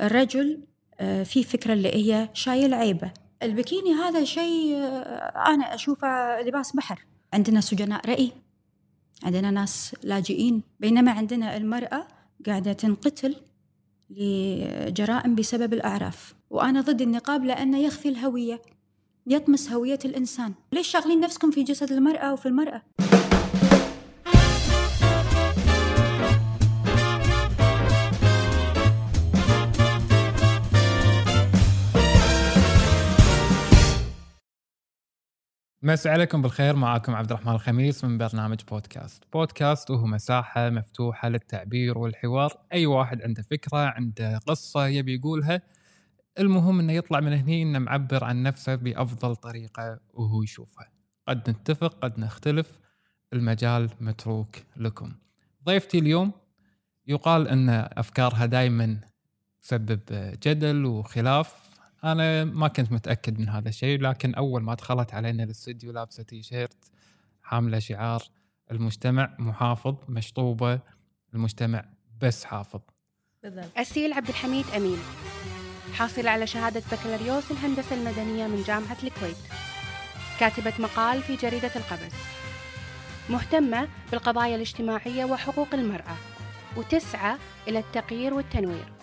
الرجل آه، في فكرة اللي هي شايل عيبة البكيني هذا شيء آه، أنا أشوفه لباس بحر. عندنا سجناء رأي عندنا ناس لاجئين بينما عندنا المرأة قاعدة تنقتل لجرائم بسبب الأعراف. وأنا ضد النقاب لأنه يخفي الهوية يطمس هوية الإنسان. ليش شاغلين نفسكم في جسد المرأة وفي المرأة؟ مسي عليكم بالخير. معاكم عبد الرحمن الخميس من برنامج بودكاست. بودكاست وهو مساحة مفتوحة للتعبير والحوار. أي واحد عنده فكرة عنده قصة يبي يقولها المهم إنه يطلع من هني إنه معبر عن نفسه بأفضل طريقة وهو يشوفها. قد نتفق قد نختلف. المجال متروك لكم. ضيفتي اليوم يقال إن أفكارها دائما تسبب جدل وخلاف. أنا ما كنت متأكد من هذا الشيء لكن أول ما دخلت علينا الاستديو لابسة تي شيرت حاملة شعار المجتمع محافظ مشطوبة المجتمع بس حافظ. بالضبط. أسيل عبد الحميد أمين حاصلة على شهادة بكالوريوس الهندسة المدنية من جامعة الكويت. كاتبة مقال في جريدة القبس. مهتمة بالقضايا الاجتماعية وحقوق المرأة. وتسعى إلى التغيير والتنوير.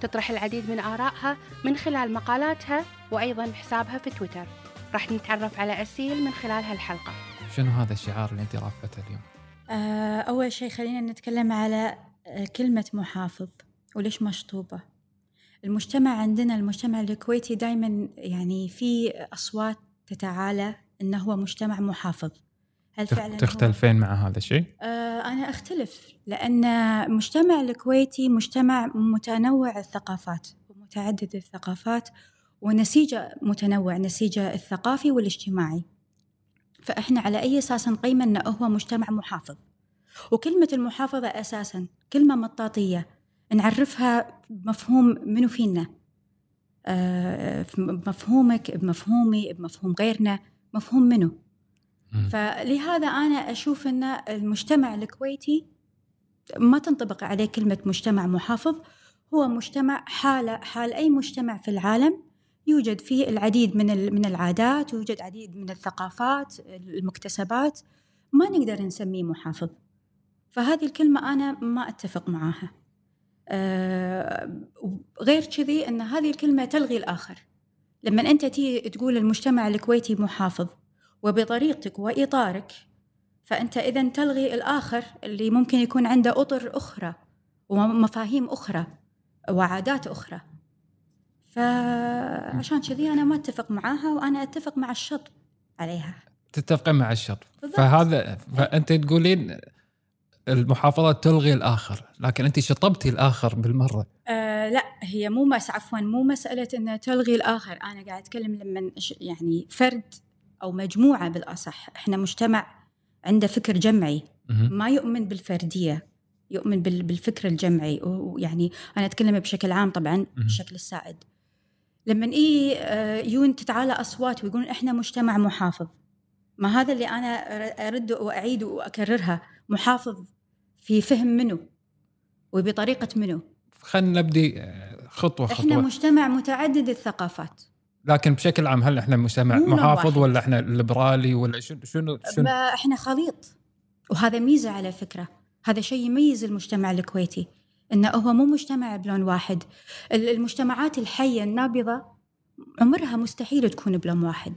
تطرح العديد من آرائها من خلال مقالاتها وأيضا حسابها في تويتر. راح نتعرف على أسيل من خلال هالحلقة. شنو هذا الشعار اللي أنت رافته اليوم؟ آه، أول شيء خلينا نتكلم على آه، كلمة محافظ وليش مشطوبة. المجتمع عندنا المجتمع الكويتي دائما يعني في أصوات تتعالى أنه هو مجتمع محافظ. هل فعلا تختلفين مع هذا الشيء؟ آه أنا أختلف لأن المجتمع الكويتي مجتمع متنوع الثقافات ومتعدد الثقافات ونسيجه متنوع نسيجه الثقافي والاجتماعي. فإحنا على أي أساس نقيم أنه هو مجتمع محافظ؟ وكلمة المحافظة أساسا كلمة مطاطية نعرفها بمفهوم منو فينا؟ آه، بمفهومك بمفهومي بمفهوم غيرنا مفهوم منو؟ فلهذا أنا أشوف أن المجتمع الكويتي ما تنطبق عليه كلمة مجتمع محافظ هو مجتمع حالة حال أي مجتمع في العالم يوجد فيه العديد من من العادات يوجد العديد من الثقافات المكتسبات ما نقدر نسميه محافظ. فهذه الكلمة أنا ما أتفق معاها. آه، غير كذي أن هذه الكلمة تلغي الآخر. لما أنت تيجي تقول المجتمع الكويتي محافظ وبطريقتك وإطارك فأنت إذا تلغي الآخر اللي ممكن يكون عنده أطر أخرى ومفاهيم أخرى وعادات أخرى. فعشان كذي أنا ما أتفق معاها وأنا أتفق مع الشط عليها. تتفقين مع الشط. فهذا فأنت تقولين المحافظة تلغي الآخر لكن أنت شطبتي الآخر بالمرة. آه لا هي مو مس عفوا مو مسألة أنها تلغي الآخر. أنا قاعد أتكلم لما يعني فرد أو مجموعة بالأصح. إحنا مجتمع عنده فكر جمعي. ما يؤمن بالفردية يؤمن بالفكر الجمعي. ويعني أنا أتكلم بشكل عام طبعا بالشكل السائد. لما إيه آه، يون تتعالى أصوات ويقولون إحنا مجتمع محافظ. ما هذا اللي أنا أرد وأعيد وأكررها. محافظ في فهم منه وبطريقة منه خلينا نبدي آه، خطوة خطوة. إحنا مجتمع متعدد الثقافات. لكن بشكل عام هل إحنا مجتمع محافظ واحد. ولا إحنا ليبرالي ولا شنو شنو, شنو؟ إحنا خليط. وهذا ميزة على فكرة. هذا شيء يميز المجتمع الكويتي إنه هو مو مجتمع بلون واحد. المجتمعات الحية النابضة عمرها مستحيل تكون بلون واحد.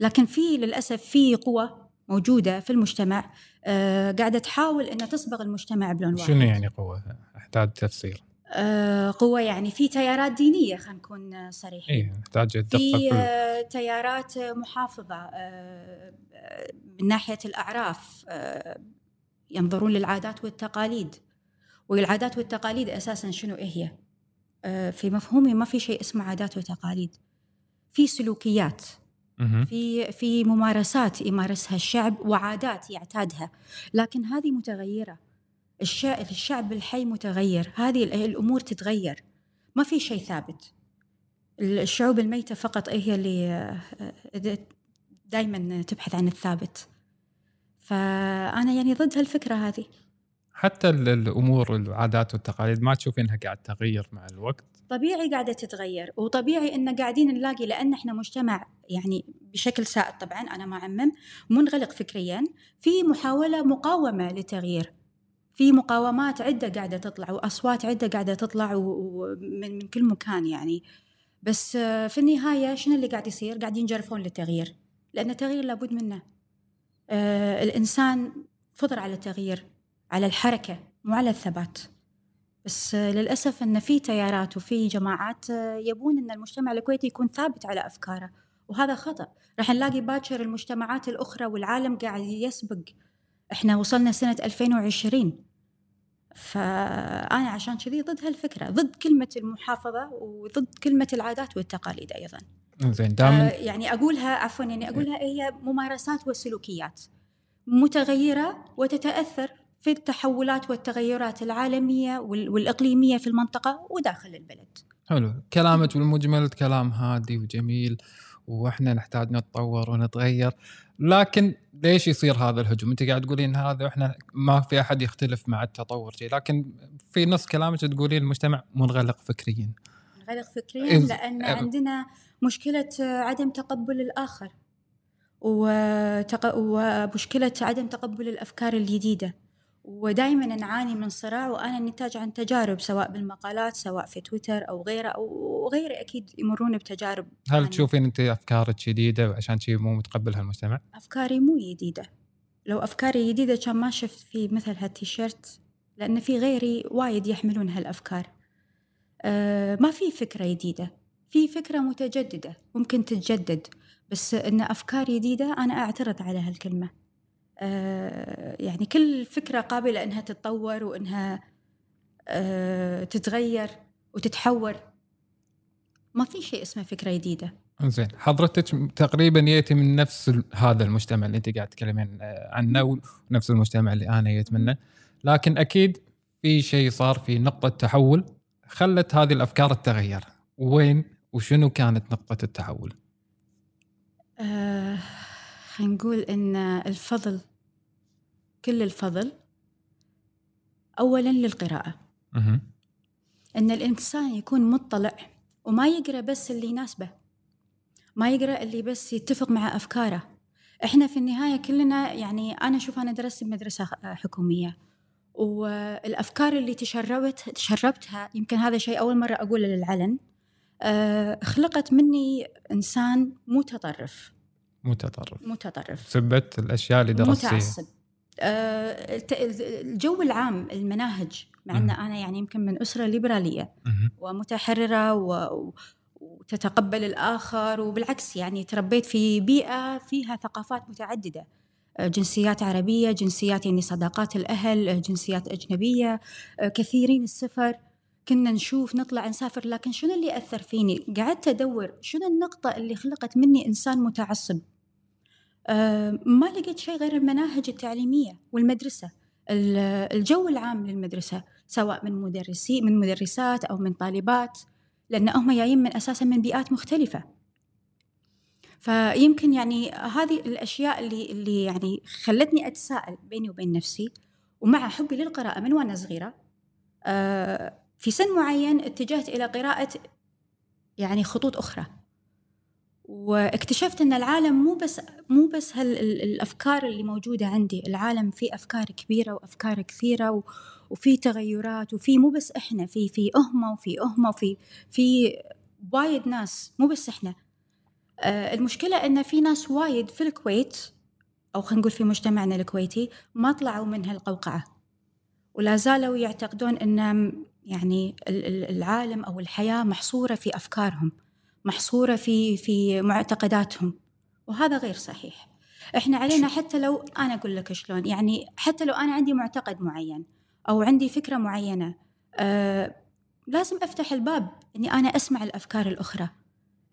لكن في للأسف في قوى موجودة في المجتمع آه قاعدة تحاول إنها تصبغ المجتمع بلون واحد. شنو يعني قوة؟ أحتاج تفسير. آه، قوة يعني في تيارات دينية خلينا نكون صريحين. إيه نحتاج في آه، تيارات محافظة آه، من ناحية الأعراف ينظرون للعادات والتقاليد. والعادات والتقاليد أساسا شنو إيه هي في مفهومي ما في شيء اسمه عادات وتقاليد. في سلوكيات. في في ممارسات يمارسها الشعب وعادات يعتادها. لكن هذه متغيرة. الشعب الحي متغير. هذه الأمور تتغير. ما في شيء ثابت. الشعوب الميتة فقط هي اللي آه، دائما تبحث عن الثابت. فأنا يعني ضد هالفكرة هذه. حتى الأمور والعادات والتقاليد ما تشوفينها قاعد تغير مع الوقت. طبيعي قاعدة تتغير. وطبيعي إن قاعدين نلاقي لأن إحنا مجتمع يعني بشكل سائد طبعا أنا ما أعمم منغلق فكريا في محاولة مقاومة للتغيير في مقاومات عدة قاعدة تطلع وأصوات عدة قاعدة تطلع من من كل مكان يعني. بس في النهاية شنو اللي قاعد يصير؟ قاعدين ينجرفون للتغيير لأن التغيير لابد منه. آه الإنسان فطر على التغيير على الحركة مو على الثبات. بس للأسف أن في تيارات وفي جماعات يبون أن المجتمع الكويتي يكون ثابت على أفكاره وهذا خطأ. راح نلاقي باكر المجتمعات الأخرى والعالم قاعد يسبق إحنا وصلنا سنة 2020 فأنا عشان كذي ضد هالفكرة ضد كلمة المحافظة وضد كلمة العادات والتقاليد أيضا. زين دائما آه يعني أقولها عفوا يعني أقولها هي ممارسات وسلوكيات متغيرة وتتأثر في التحولات والتغيرات العالمية والإقليمية في المنطقة وداخل البلد. حلو. كلامك بالمجمل كلام هادي وجميل وإحنا نحتاج نتطور ونتغير. لكن ليش يصير هذا الهجوم؟ انت قاعد تقولين هذا وإحنا ما في أحد يختلف مع التطور شيء لكن في نص كلامك تقولين المجتمع منغلق فكريا. منغلق فكريا لأن عندنا مشكلة عدم تقبل الآخر ومشكلة عدم تقبل الأفكار الجديدة. ودائما نعاني من صراع وأنا نتاج عن تجارب سواء بالمقالات سواء في تويتر أو غيره أو غيري أكيد يمرون بتجارب هل يعني تشوفين انت أفكارك جديده وعشان شيء مو متقبلها المجتمع؟ أفكاري مو جديده لو أفكاري جديده كان ما شفت في مثل هالتيشيرت لأن في غيري وايد يحملون هالأفكار. أه ما في فكرة جديده في فكرة متجددة ممكن تتجدد بس إن أفكار جديده أنا أعترض على هالكلمة. يعني كل فكرة قابلة إنها تتطور وإنها آه، تتغير وتتحور. ما في شيء اسمه فكرة جديدة. زين حضرتك تقريبا جيتي من نفس هذا المجتمع اللي أنت قاعد تتكلمين آه، عنه ونفس المجتمع اللي أنا جيت منه. لكن أكيد في شيء صار في نقطة تحول خلت هذه الأفكار تتغير. وين وشنو كانت نقطة التحول؟ آه خلينا نقول إن الفضل كل الفضل أولا للقراءة. أن الإنسان يكون مطلع وما يقرأ بس اللي يناسبه ما يقرأ اللي بس يتفق مع أفكاره. إحنا في النهاية كلنا يعني أنا أشوف أنا درست بمدرسة حكومية والأفكار اللي تشربت تشربتها يمكن هذا شيء أول مرة أقوله للعلن آه، خلقت مني إنسان متطرف. متطرف. متطرف. سبت الأشياء اللي درستيها متعصب. الجو العام المناهج مع إن أنا يعني يمكن من أسرة ليبرالية ومتحررة وتتقبل الآخر وبالعكس يعني تربيت في بيئة فيها ثقافات متعددة. آه، جنسيات عربية جنسيات يعني صداقات الأهل آه، جنسيات أجنبية كثيرين السفر. كنا نشوف نطلع نسافر. لكن شنو اللي اثر فيني؟ قعدت أدور شنو النقطة اللي خلقت مني إنسان متعصب؟ آه، ما لقيت شيء غير المناهج التعليمية والمدرسة الجو العام للمدرسة سواء من مدرسي من مدرسات أو من طالبات لأن هم جايين من أساسا من بيئات مختلفة. فيمكن يعني هذه الأشياء اللي اللي يعني خلتني أتساءل بيني وبين نفسي ومع حبي للقراءة من وأنا صغيرة آه، في سن معين اتجهت إلى قراءة يعني خطوط أخرى. واكتشفت إن العالم مو بس مو بس هالافكار اللي موجودة عندي العالم فيه أفكار كبيرة وأفكار كثيرة وفي تغيرات وفي مو بس إحنا في في أهمة وفي أهمة وفي في وايد ناس مو بس إحنا. آه المشكلة إن في ناس وايد في الكويت أو خلينا نقول في مجتمعنا الكويتي ما طلعوا من هالقوقعة. ولا زالوا يعتقدون إن يعني العالم أو الحياة محصورة في أفكارهم. محصورة في في معتقداتهم وهذا غير صحيح. إحنا علينا حتى لو أنا أقول لك شلون يعني حتى لو أنا عندي معتقد معين أو عندي فكرة معينة آه لازم أفتح الباب إني أنا أسمع الأفكار الأخرى.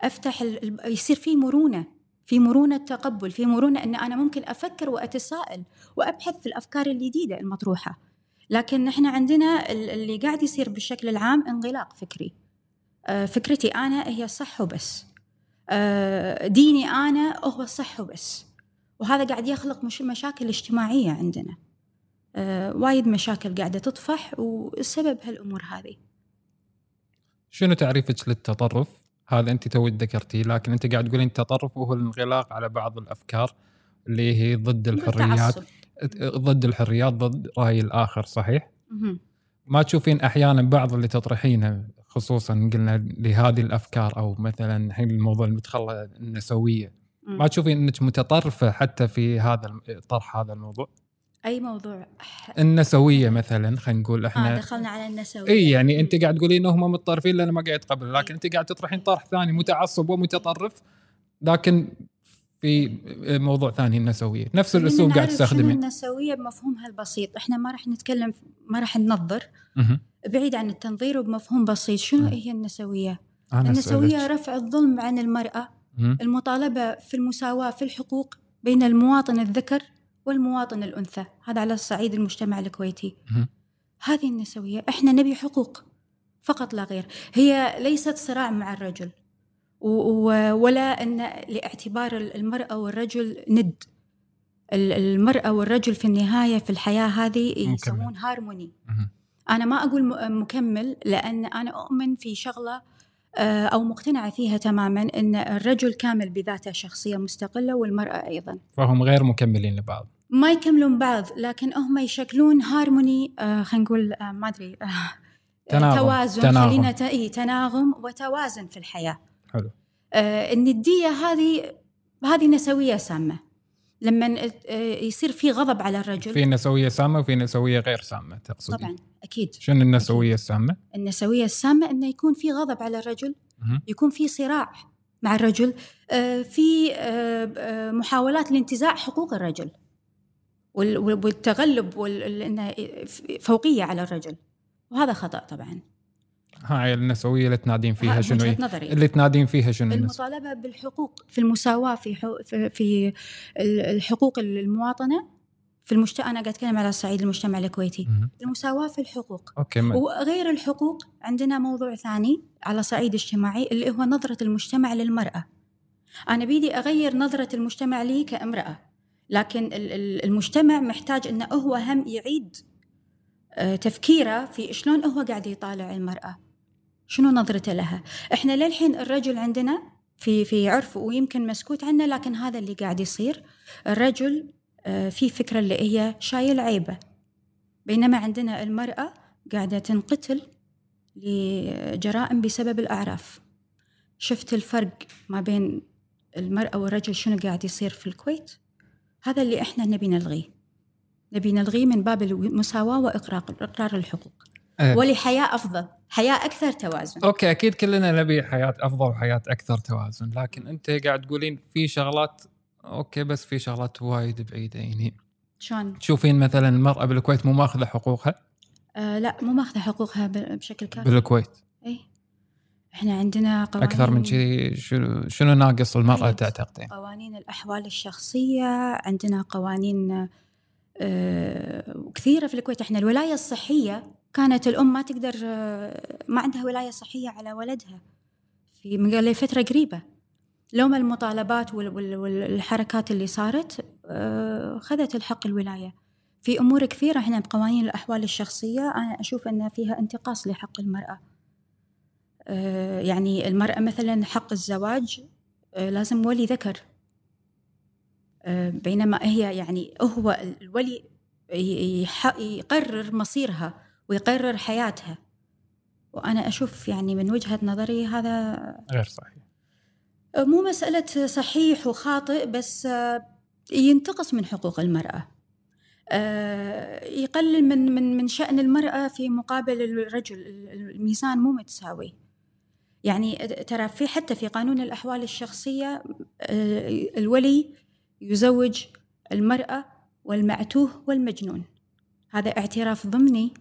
أفتح ال... يصير في مرونة في مرونة تقبل في مرونة إن أنا ممكن أفكر وأتساءل وأبحث في الأفكار الجديدة المطروحة. لكن إحنا عندنا اللي قاعد يصير بالشكل العام انغلاق فكري. فكرتي أنا هي الصح وبس آه، ديني أنا هو الصح وبس وهذا قاعد يخلق مش مشاكل اجتماعية عندنا آه، وايد مشاكل قاعدة تطفح والسبب هالأمور هذه شنو تعريفك للتطرف؟ هذا أنت تو ذكرتيه لكن أنت قاعد تقولين التطرف هو الانغلاق على بعض الأفكار اللي هي ضد الحريات. ضد الحريات ضد رأي الآخر صحيح؟ ما تشوفين أحيانا بعض اللي تطرحينه خصوصا قلنا لهذه الأفكار أو مثلا الحين الموضوع المتخلى النسويه. ما تشوفين إنك متطرفة حتى في هذا طرح هذا الموضوع؟ أي موضوع؟ النسويه مثلا خلينا نقول إحنا دخلنا على النسويه إي يعني أنت. قاعد تقولين إنهم متطرفين لأن ما قاعد يتقبل لكن أنت قاعد تطرحين طرح ثاني متعصب ومتطرف لكن في موضوع ثاني النسويه نفس الأسلوب قاعد تستخدمين. النسويه بمفهومها البسيط إحنا ما راح نتكلم ما راح ننظر. بعيد عن التنظير وبمفهوم بسيط شنو مم. هي النسوية أنا النسوية أسألك. رفع الظلم عن المرأة مهم. المطالبة في المساواة في الحقوق بين المواطن الذكر والمواطن الأنثى هذا على صعيد المجتمع الكويتي مهم. هذه النسوية إحنا نبي حقوق فقط لا غير هي ليست صراع مع الرجل و- و- ولا أن لاعتبار المرأة والرجل ند ال- المرأة والرجل في النهاية في الحياة هذه. يسمون هارموني مهم. أنا ما أقول مكمل لأن أنا أؤمن في شغلة آه، أو مقتنعة فيها تماما أن الرجل كامل بذاته شخصية مستقلة والمرأة أيضا فهم غير مكملين لبعض ما يكملون بعض لكن هم يشكلون هارموني آه، خلينا نقول آه، ما أدري آه، تناغم. توازن تناغم. خلينا ت- إي، تناغم وتوازن في الحياة حلو آه، الندية هذه هذه نسوية سامة لما آه، يصير في غضب على الرجل. في نسوية سامة وفي نسوية غير سامة تقصدين طبعا أكيد. شنو النسوية السامة؟ النسوية السامة أنه يكون في غضب على الرجل. يكون في صراع مع الرجل آه، في آه، محاولات لانتزاع حقوق الرجل وال- وال- والتغلب فوقية على الرجل. وهذا خطأ طبعا. هاي النسوية اللي تنادين فيها ها- شنو؟ نظري اللي تنادين فيها شنو؟ المطالبة بالحقوق في المساواة في حو- في, في ال- الحقوق المواطنة في المجتمع أنا قاعد أتكلم على صعيد المجتمع الكويتي مهم. المساواة في الحقوق أوكي ما- وغير الحقوق عندنا موضوع ثاني على صعيد اجتماعي اللي هو نظرة المجتمع للمرأة أنا بيدي أغير نظرة المجتمع لي كامرأة لكن ال- ال- المجتمع محتاج أنه هو هم يعيد تفكيره في شلون هو قاعد يطالع المرأة. شنو نظرته لها؟ إحنا للحين الرجل عندنا في في عرف ويمكن مسكوت عنه لكن هذا اللي قاعد يصير. الرجل آه، في فكرة اللي هي شايل عيبه. بينما عندنا المرأة قاعدة تنقتل لجرائم بسبب الأعراف. شفت الفرق ما بين المرأة والرجل شنو قاعد يصير في الكويت؟ هذا اللي إحنا نبي نلغيه. نبي نلغيه من باب المساواة وإقرار إقرار الحقوق أه. ولحياة أفضل حياة أكثر توازن okay أكيد كلنا نبي حياة أفضل وحياة أكثر توازن لكن أنت قاعد تقولين في شغلات okay بس في شغلات وايد بعيدة يعني شلون؟ تشوفين مثلا المرأة بالكويت مو ماخذة حقوقها آه لا مو ماخذة حقوقها بشكل كافي بالكويت إيه إحنا عندنا قوانين أكثر من شيء شنو شنو ناقص المرأة وايد. تعتقدين؟ قوانين الأحوال الشخصية عندنا قوانين آه، كثيرة في الكويت. إحنا الولاية الصحية كانت الأم ما تقدر آه، ما عندها ولاية صحية على ولدها في فترة قريبة. لوم المطالبات وال- وال- والحركات اللي صارت آه، خذت الحق الولاية. في أمور كثيرة إحنا بقوانين الأحوال الشخصية أنا أشوف أن فيها انتقاص لحق المرأة. آه، يعني المرأة مثلا حق الزواج آه، لازم ولي ذكر. آه، بينما هي يعني هو الولي يقرر مصيرها ويقرر حياتها. وأنا أشوف يعني من وجهة نظري هذا غير صحيح. مو مسألة صحيح وخاطئ بس آه، ينتقص من حقوق المرأة. آه، يقلل من من من شأن المرأة في مقابل الرجل الميزان مو متساوي. يعني ترى في حتى في قانون الأحوال الشخصية آه، الولي يزوج المرأة والمعتوه والمجنون. هذا اعتراف ضمني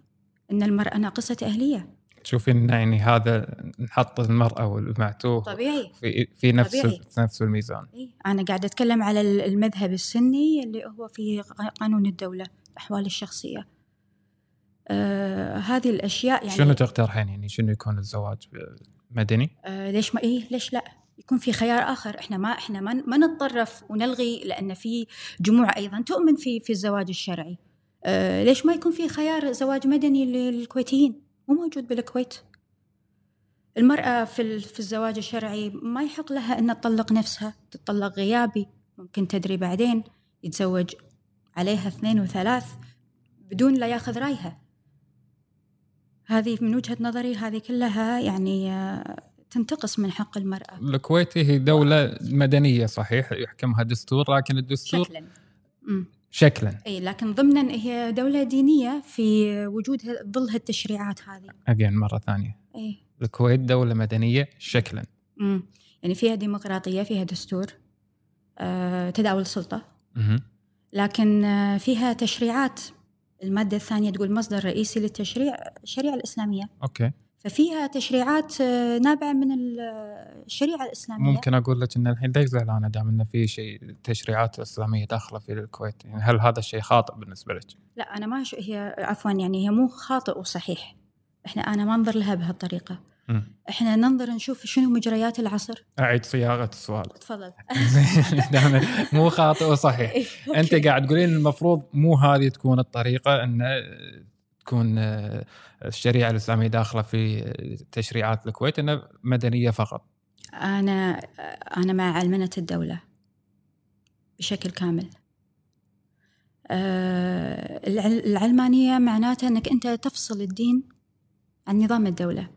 أن المرأة ناقصة أهلية. تشوفين يعني هذا نحط المرأة والمعتوه طبيعي. في في نفس طبيعي. في نفس الميزان. إيه، أنا قاعدة أتكلم على ال- المذهب السني اللي هو في قانون الدولة الأحوال الشخصية. آه هذه الأشياء يعني شنو تقترحين يعني شنو يكون الزواج مدني؟ آه ليش ما إيه ليش لا؟ يكون في خيار آخر. إحنا ما إحنا ما, ما نتطرف ونلغي لأن في جموع أيضا تؤمن في في الزواج الشرعي. آه ليش ما يكون في خيار زواج مدني للكويتيين؟ مو موجود بالكويت. المرأة في في الزواج الشرعي ما يحق لها أن تطلق نفسها. تطلق غيابي ممكن تدري بعدين يتزوج عليها اثنين وثلاث بدون لا يأخذ رأيها. هذه من وجهة نظري هذه كلها يعني آه، تنتقص من حق المرأة. الكويت هي دولة مدنية صحيح يحكمها دستور لكن الدستور شكلا. أمم. شكلا. إي لكن ضمنا هي دولة دينية في وجود ظل هالتشريعات هذه. أجين مرة ثانية. إي. الكويت دولة مدنية شكلا. امم يعني فيها ديمقراطية فيها دستور آه، تداول السلطة. مهم. لكن آه، فيها تشريعات. المادة الثانية تقول مصدر رئيسي للتشريع الشريعة الإسلامية. أوكي. ففيها تشريعات آه، نابعة من ال- الشريعة الإسلامية. ممكن أقول لك إن الحين ليش زعلانه دام انه في شيء تشريعات إسلامية داخلة في الكويت. يعني هل هذا الشيء خاطئ بالنسبة لك؟ لا أنا ما أش... هي عفوا يعني هي مو خاطئ وصحيح. إحنا أنا ما أنظر لها بهالطريقة. مم. إحنا ننظر نشوف شنو مجريات العصر. أعيد صياغة السؤال. تفضل. مو خاطئ وصحيح. أنت. قاعد تقولين المفروض مو هذه تكون الطريقة إن تكون آه، الشريعة الإسلامية داخلة في تشريعات الكويت إنها مدنية فقط. أنا أنا مع علمنة الدولة بشكل كامل. آه، العل- العلمانية معناتها أنك أنت تفصل الدين عن نظام الدولة.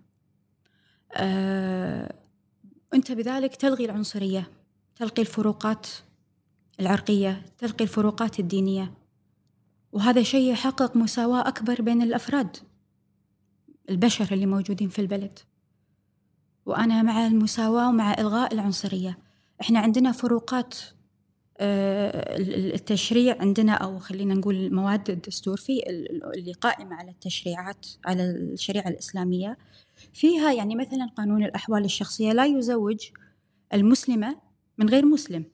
آه، أنت بذلك تلغي العنصرية تلغي الفروقات العرقية تلغي الفروقات الدينية. وهذا شيء يحقق مساواة أكبر بين الأفراد البشر اللي موجودين في البلد. وأنا مع المساواة ومع إلغاء العنصرية. إحنا عندنا فروقات آه، ال- ال- التشريع عندنا أو خلينا نقول مواد الدستور في ال- اللي قائمة على التشريعات على الشريعة الإسلامية. فيها يعني مثلا قانون الأحوال الشخصية لا يزوج المسلمة من غير مسلم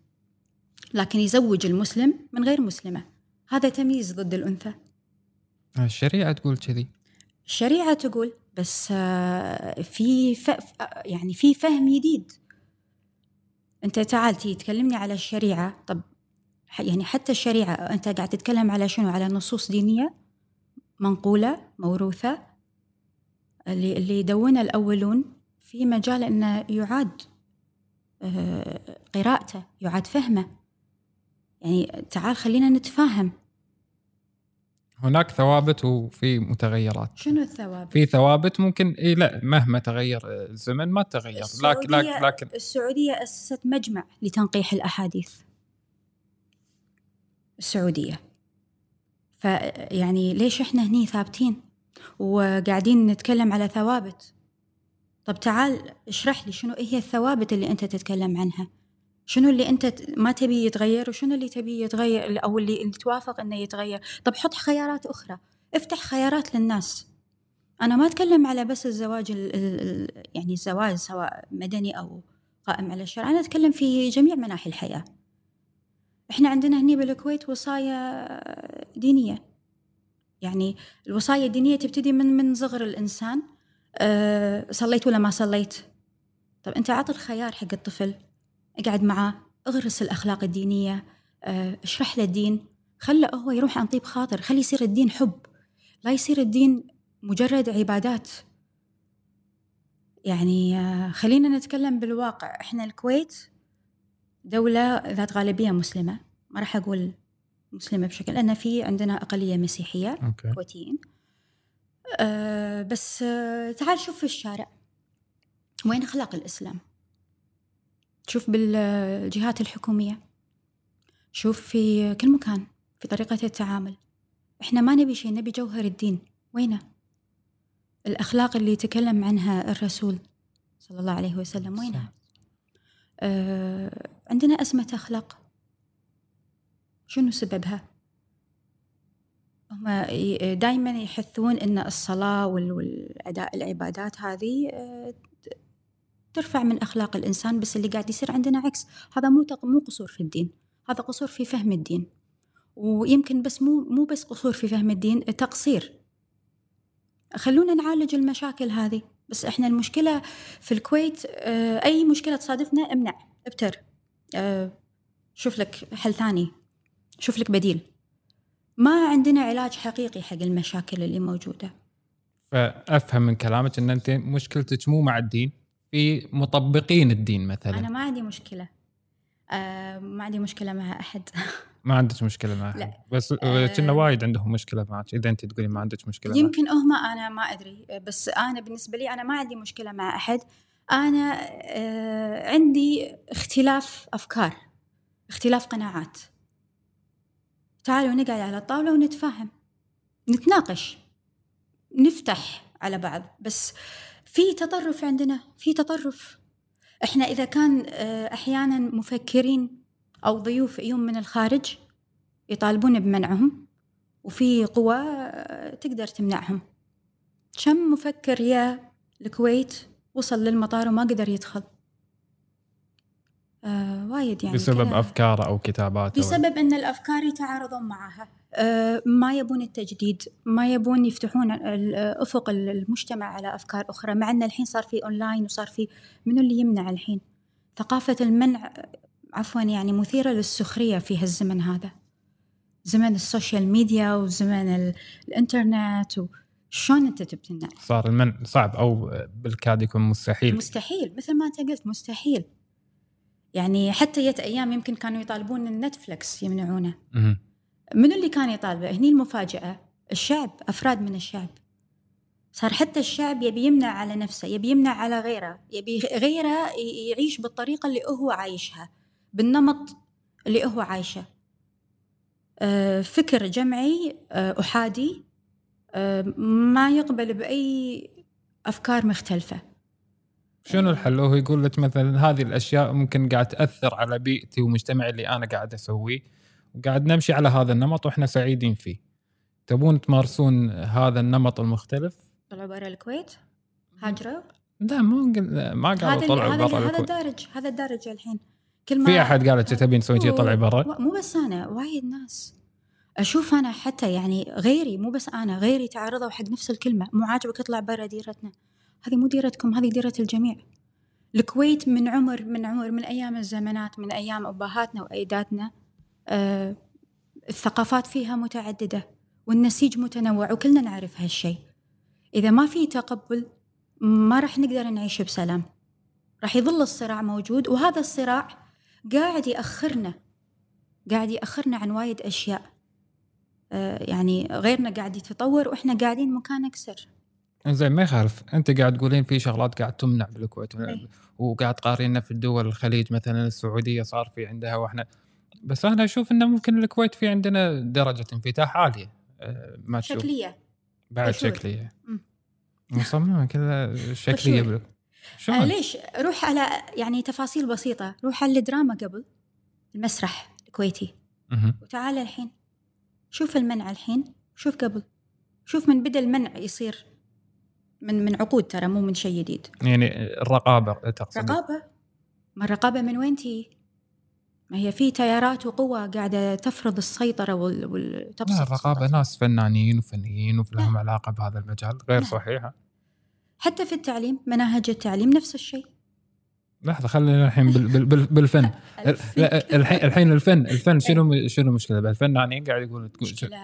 لكن يزوج المسلم من غير مسلمة. هذا تمييز ضد الأنثى. الشريعة تقول كذي. الشريعة تقول بس آه، في ف... آه، يعني في فهم جديد أنت تعال تكلمني على الشريعة. طب يعني حتى الشريعة أنت قاعد تتكلم على شنو؟ على نصوص دينية منقولة موروثة. اللي اللي دونها الأولون في مجال أنه يعاد آه، قراءته يعاد فهمه. يعني تعال خلينا نتفاهم. هناك ثوابت وفي متغيرات. شنو الثوابت؟ في ثوابت ممكن إي لا مهما تغير الزمن ما تغير. لكن لكن لكن السعودية أسست مجمع لتنقيح الأحاديث. السعودية. فيعني ليش إحنا هني ثابتين؟ وقاعدين نتكلم على ثوابت. طب تعال اشرح لي شنو هي الثوابت اللي أنت تتكلم عنها. شنو اللي أنت ت- ما تبي يتغير وشنو اللي تبي يتغير أو اللي, اللي توافق إنه يتغير. طب حط خيارات أخرى. افتح خيارات للناس. أنا ما أتكلم على بس الزواج ال ال يعني الزواج سواء مدني أو قائم على الشرع. أنا أتكلم في جميع مناحي الحياة. إحنا عندنا هني بالكويت وصايا دينية. يعني الوصايا الدينية تبتدي من من صغر الإنسان. أه صليت ولا ما صليت؟ طب أنت عط الخيار حق الطفل. أقعد معاه أغرس الأخلاق الدينية أه أشرح له الدين. خله هو يروح عن طيب خاطر خلي يصير الدين حب. لا يصير الدين مجرد عبادات. يعني آه، خلينا نتكلم بالواقع. إحنا الكويت دولة ذات غالبية مسلمة. ما راح أقول مسلمة بشكل لأن في عندنا أقلية مسيحية أوكي. كويتيين. أه بس أه تعال شوف في الشارع. وين أخلاق الإسلام؟ شوف بالجهات الحكومية شوف في كل مكان في طريقة التعامل. إحنا ما نبي شيء نبي جوهر الدين. وينه؟ الأخلاق اللي تكلم عنها الرسول صلى الله عليه وسلم وينها آه عندنا أزمة أخلاق. شنو سببها؟ هم دائما يحثون إن الصلاة وال- والأداء العبادات هذه آه، ترفع من أخلاق الإنسان بس اللي قاعد يصير عندنا عكس. هذا مو مو قصور في الدين. هذا قصور في فهم الدين. ويمكن بس مو مو بس قصور في فهم الدين تقصير. خلونا نعالج المشاكل هذه. بس إحنا المشكلة في الكويت آه، أي مشكلة تصادفنا امنع ابتر. آه، شوف لك حل ثاني. شوف لك بديل. ما عندنا علاج حقيقي حق المشاكل اللي موجودة. فأفهم من كلامك إن أنت مشكلتك مو مع الدين. في مطبقين الدين مثلا. أنا ما عندي مشكلة. آه ما عندي مشكلة مع أحد. ما عندك مشكلة معها لا. بس آه. كنا وايد عندهم مشكلة معك. إذا أنت تقولي ما عندك مشكلة. يمكن هم أنا ما أدري. بس أنا بالنسبة لي أنا ما عندي مشكلة مع أحد. أنا آه عندي اختلاف أفكار اختلاف قناعات. تعالوا نقعد على الطاولة ونتفاهم. نتناقش. نفتح على بعض. بس في تطرف عندنا في تطرف. إحنا إذا كان آه، أحيانا مفكرين أو ضيوف يوم من الخارج يطالبون بمنعهم وفي قوى آه، تقدر تمنعهم. كم مفكر يا الكويت وصل للمطار وما قدر يدخل؟ آه وايد يعني بسبب. أفكاره أو كتاباته. بسبب إن الأفكار يتعارضون معها. ما يبون التجديد ما يبون يفتحون أفق المجتمع على أفكار أخرى مع إن الحين صار في اونلاين وصار في منو اللي يمنع الحين؟ ثقافة المنع آه، عفوا يعني مثيرة للسخرية في هالزمن هذا. زمن ال social media وزمن ال- الإنترنت شلون أنت تمنع صار المنع صعب أو بالكاد يكون مستحيل. مستحيل مثل ما أنت قلت مستحيل. يعني حتى جت أيام يمكن كانوا يطالبون النتفلكس يمنعونه. منو اللي كان يطالبه؟ هني المفاجأة. الشعب أفراد من الشعب. صار حتى الشعب يبي يمنع على نفسه يبي يمنع على غيره يبي غيره يعيش بالطريقة اللي هو عايشها بالنمط اللي هو عايشه. آه، فكر جمعي آه، أحادي آه، ما يقبل بأي أفكار مختلفة. شنو الحل؟ هو يقول لك مثلا هذه الأشياء ممكن قاعد تأثر على بيئتي ومجتمعي اللي أنا قاعد أسويه. وقاعد نمشي على هذا النمط وإحنا سعيدين فيه. تبون تمارسون هذا النمط المختلف؟ طلعوا برا الكويت هاجروا لا مو ما هذا قالوا طلعوا هذا برا هذا الكويت. الدارج هذا الدارج الحين كل ما في احد قالت تبين تسوي شيء طلعي برا؟ مو بس أنا وايد ناس أشوف أنا حتى يعني غيري مو بس أنا غيري تعرضوا حق نفس الكلمة مو عاجبك اطلع برا ديرتنا هذه مو ديرتكم هذه ديرة الجميع الكويت من عمر من عمر من أيام الزمانات من أيام أبهاتنا واجدادنا آه الثقافات فيها متعددة والنسيج متنوع وكلنا نعرف هالشيء إذا ما في تقبل ما راح نقدر نعيش بسلام. راح يظل الصراع موجود وهذا الصراع قاعد يأخرنا قاعد يأخرنا عن وايد أشياء. آه، يعني غيرنا قاعد يتطور وإحنا قاعدين مكان أكثر. زين ما يخالف. أنت قاعد تقولين في شغلات قاعد تمنع بالكويت إي. وقاعد تقارننا في الدول الخليج مثلا السعودية صار في عندها وإحنا بس أنا أشوف إنه ممكن الكويت في عندنا درجة انفتاح عالية. أه، ما تشوف. شكلية. بعد قشور. شكلية. مم. مصممه كذا شكلية. بال- آه؟ ليش؟ روح على يعني تفاصيل بسيطة. روح على الدراما قبل المسرح الكويتي. وتعال الحين. شوف المنع الحين. شوف قبل. شوف من بدأ المنع يصير من من عقود ترى مو من شيء جديد. يعني الرقابة تقصد. رقابة؟ ما الرقابة من وين تي؟ ما هي في تيارات وقوى قاعدة تفرض السيطرة وال... والتبسط لا الرقابة السلطة. ناس فنانين وفنيين ولهم علاقة بهذا المجال غير لا. صحيحة. حتى في التعليم مناهج التعليم نفس الشيء. لحظة خلينا الحين بال- بال- بال- بالفن. الحين الحين الفن الفن شنو شنو المشكلة بالفنانين قاعد يقول مشكلة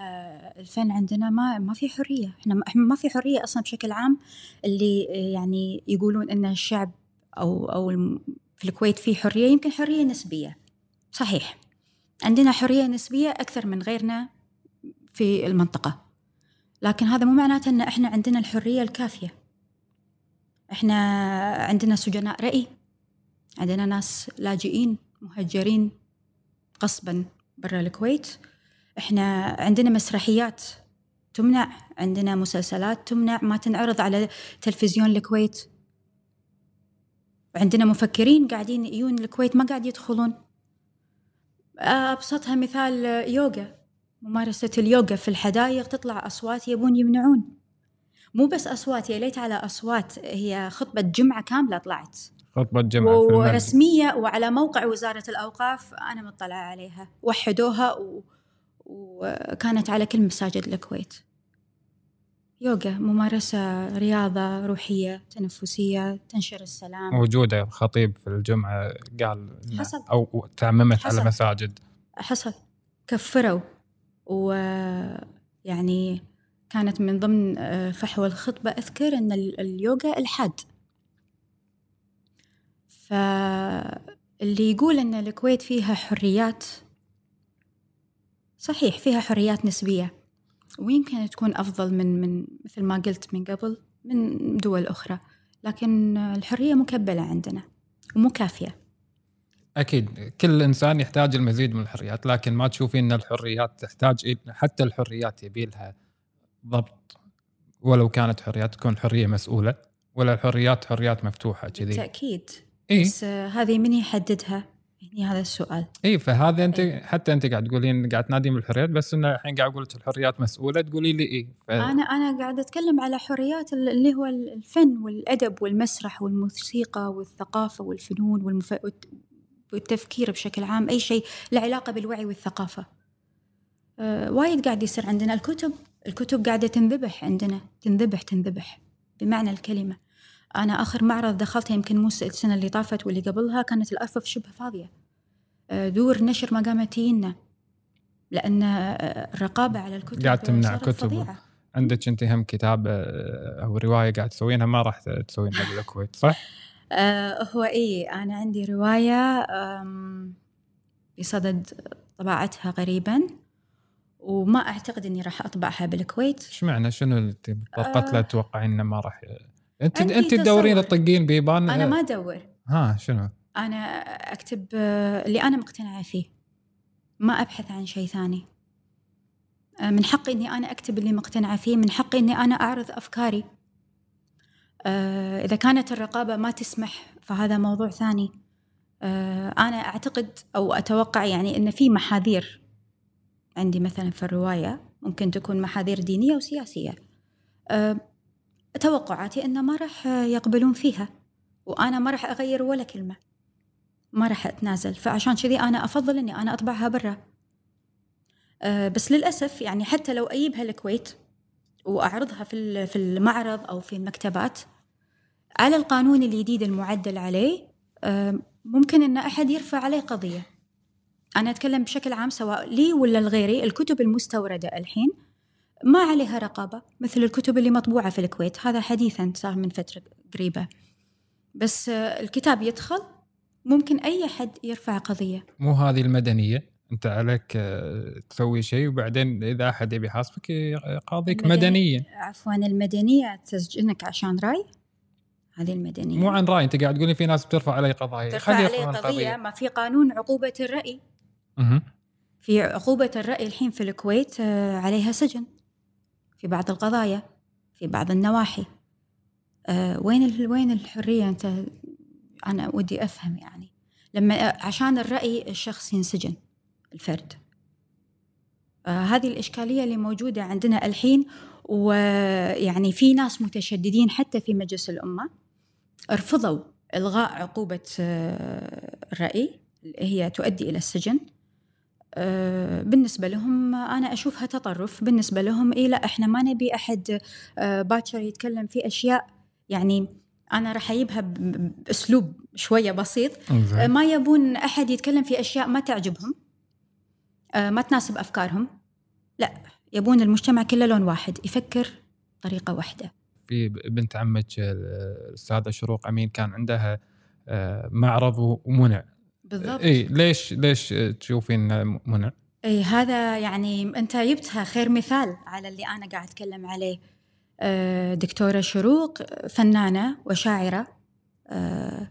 الفن عندنا ما ما في حرية. إحنا ما في حرية أصلا بشكل عام. اللي يعني يقولون إن الشعب أو أو في الكويت في حرية يمكن حرية نسبية. صحيح. عندنا حرية نسبية أكثر من غيرنا في المنطقة. لكن هذا مو معناته إن إحنا عندنا الحرية الكافية. إحنا عندنا سجناء رأي عندنا ناس لاجئين مهجرين غصبا برا الكويت. إحنا عندنا مسرحيات تمنع عندنا مسلسلات تمنع ما تنعرض على تلفزيون الكويت. عندنا مفكرين قاعدين يجون الكويت ما قاعد يدخلون. أبسطها مثال يوغا. ممارسة اليوغا في الحدائق تطلع أصوات يبون يمنعون. مو بس أصوات يا ليت على أصوات. هي خطبة جمعة كاملة طلعت. خطبة جمعة في المسجد ورسمية وعلى موقع وزارة الأوقاف أنا مطلعة عليها. وحدوها و... وكانت على كل مساجد الكويت. يوغا ممارسة رياضة روحية تنفسية تنشر السلام. وجوده الخطيب في الجمعة قال حصل. أو تعممت حصل. على مساجد. حصل. كفروا. ويعني كانت من ضمن آه، فحوى الخطبة أذكر أن ال- اليوغا الحاد. فاللي يقول أن الكويت فيها حريات صحيح فيها حريات نسبية. ويمكن تكون أفضل من من مثل ما قلت من قبل من دول أخرى. لكن الحرية مكبلة عندنا ومو كافية أكيد. كل إنسان يحتاج المزيد من الحريات لكن ما تشوفين إن الحريات تحتاج حتى الحريات يبي لها ضبط. ولو كانت حريات تكون حرية مسؤولة ولا الحريات حريات مفتوحة كذي. بالتأكيد. اي بس هذه من يحددها؟ يعني هذا السؤال. إي فهذا أنت إيه. حتى أنت قاعد تقولين قاعد تنادين بالحريات بس إنه الحين قاعد أقول لك الحريات مسؤولة تقولي لي إي. ف... أنا أنا قاعدة أتكلم على حريات ال- اللي هو الفن والأدب والمسرح والموسيقى والثقافة والفنون والمف... والت- والتفكير بشكل عام أي شيء له علاقة بالوعي والثقافة. أه وايد قاعد يصير عندنا الكتب. الكتب قاعدة تنذبح عندنا. تنذبح تنذبح. بمعنى الكلمة. أنا آخر معرض دخلته يمكن مو السنة اللي طافت واللي قبلها كانت الأرفف شبه فاضية. دور نشر ما قامت تجينا لأن آه، الرقابة على الكتب قاعد تمنع كتب. عندك أنت هم كتاب آه، أو رواية قاعد تسوينها ما راح تسوينها بالكويت صح؟ آه هو إيه أنا عندي رواية آم، بصدد طباعتها قريبا وما أعتقد إني راح أطبعها بالكويت إيش معنى شنو اللي بالضبط لا آه. تتوقعين إنه ما راح أنت أنت تدورين. تطقين بيبان أنا ما أدور ها شنو؟ أنا أكتب آه، اللي أنا مقتنعة فيه. ما أبحث عن شيء ثاني. آه، من حقي إني أنا أكتب اللي مقتنعة فيه من حقي إني أنا أعرض أفكاري. آه، إذا كانت الرقابة ما تسمح فهذا موضوع ثاني. أنا أعتقد أو أتوقع يعني إن في محاذير عندي مثلا في الرواية. ممكن تكون محاذير دينية وسياسية آه، توقعاتي إنه ما راح يقبلون فيها وأنا ما راح أغير ولا كلمة. ما راح أتنازل. فعشان كذي أنا أفضل إني أنا أطبعها برا. أه بس للأسف يعني حتى لو أجيبها الكويت وأعرضها في في المعرض أو في المكتبات على القانون الجديد المعدل عليه أه ممكن إن أحد يرفع عليه قضية. أنا أتكلم بشكل عام سواء لي ولا لغيري الكتب المستوردة الحين ما عليها رقابة مثل الكتب اللي مطبوعة في الكويت. هذا حديثا صار من فترة قريبة. بس آه، الكتاب يدخل ممكن أي حد يرفع قضية. مو هذه المدنية. أنت عليك آه، تسوي شيء وبعدين إذا أحد يبي يحاسبك يقاضيك المدني- مدنية. عفوا المدنية تسجنك عشان رأي هذه المدنية. مو عن رأي أنت قاعد تقولي في ناس بترفع علي قضايا. ترفع يرفعون قضية ما في قانون عقوبة الرأي. مهم. في عقوبة الرأي الحين في الكويت آه، عليها سجن. في بعض القضايا في بعض النواحي. آه، وين ال- وين الحرية؟ أنت أنا ودي أفهم يعني. لما عشان الرأي الشخص ينسجن الفرد. آه، هذه الإشكالية اللي موجودة عندنا الحين ويعني في ناس متشددين حتى في مجلس الأمة رفضوا إلغاء عقوبة آه، الرأي اللي هي تؤدي إلى السجن. آه، بالنسبة لهم أنا أشوفها تطرف. بالنسبة لهم إيه لا إحنا ما نبي أحد آه، باكر يتكلم في أشياء يعني أنا راح أجيبها ب- بأسلوب شوية بسيط. ما يبون أحد يتكلم في أشياء ما تعجبهم آه، ما تناسب أفكارهم. لا يبون المجتمع كله لون واحد يفكر طريقة واحدة. في بنت عمك آه، الأستاذة شروق أمين كان عندها آه، معرض ومنع. بالضبط. اي ليش ليش تشوفين منع؟ اي هذا يعني أنت جبتها خير مثال على اللي أنا قاعد أتكلم عليه. آه، دكتورة شروق فنانة وشاعرة آه،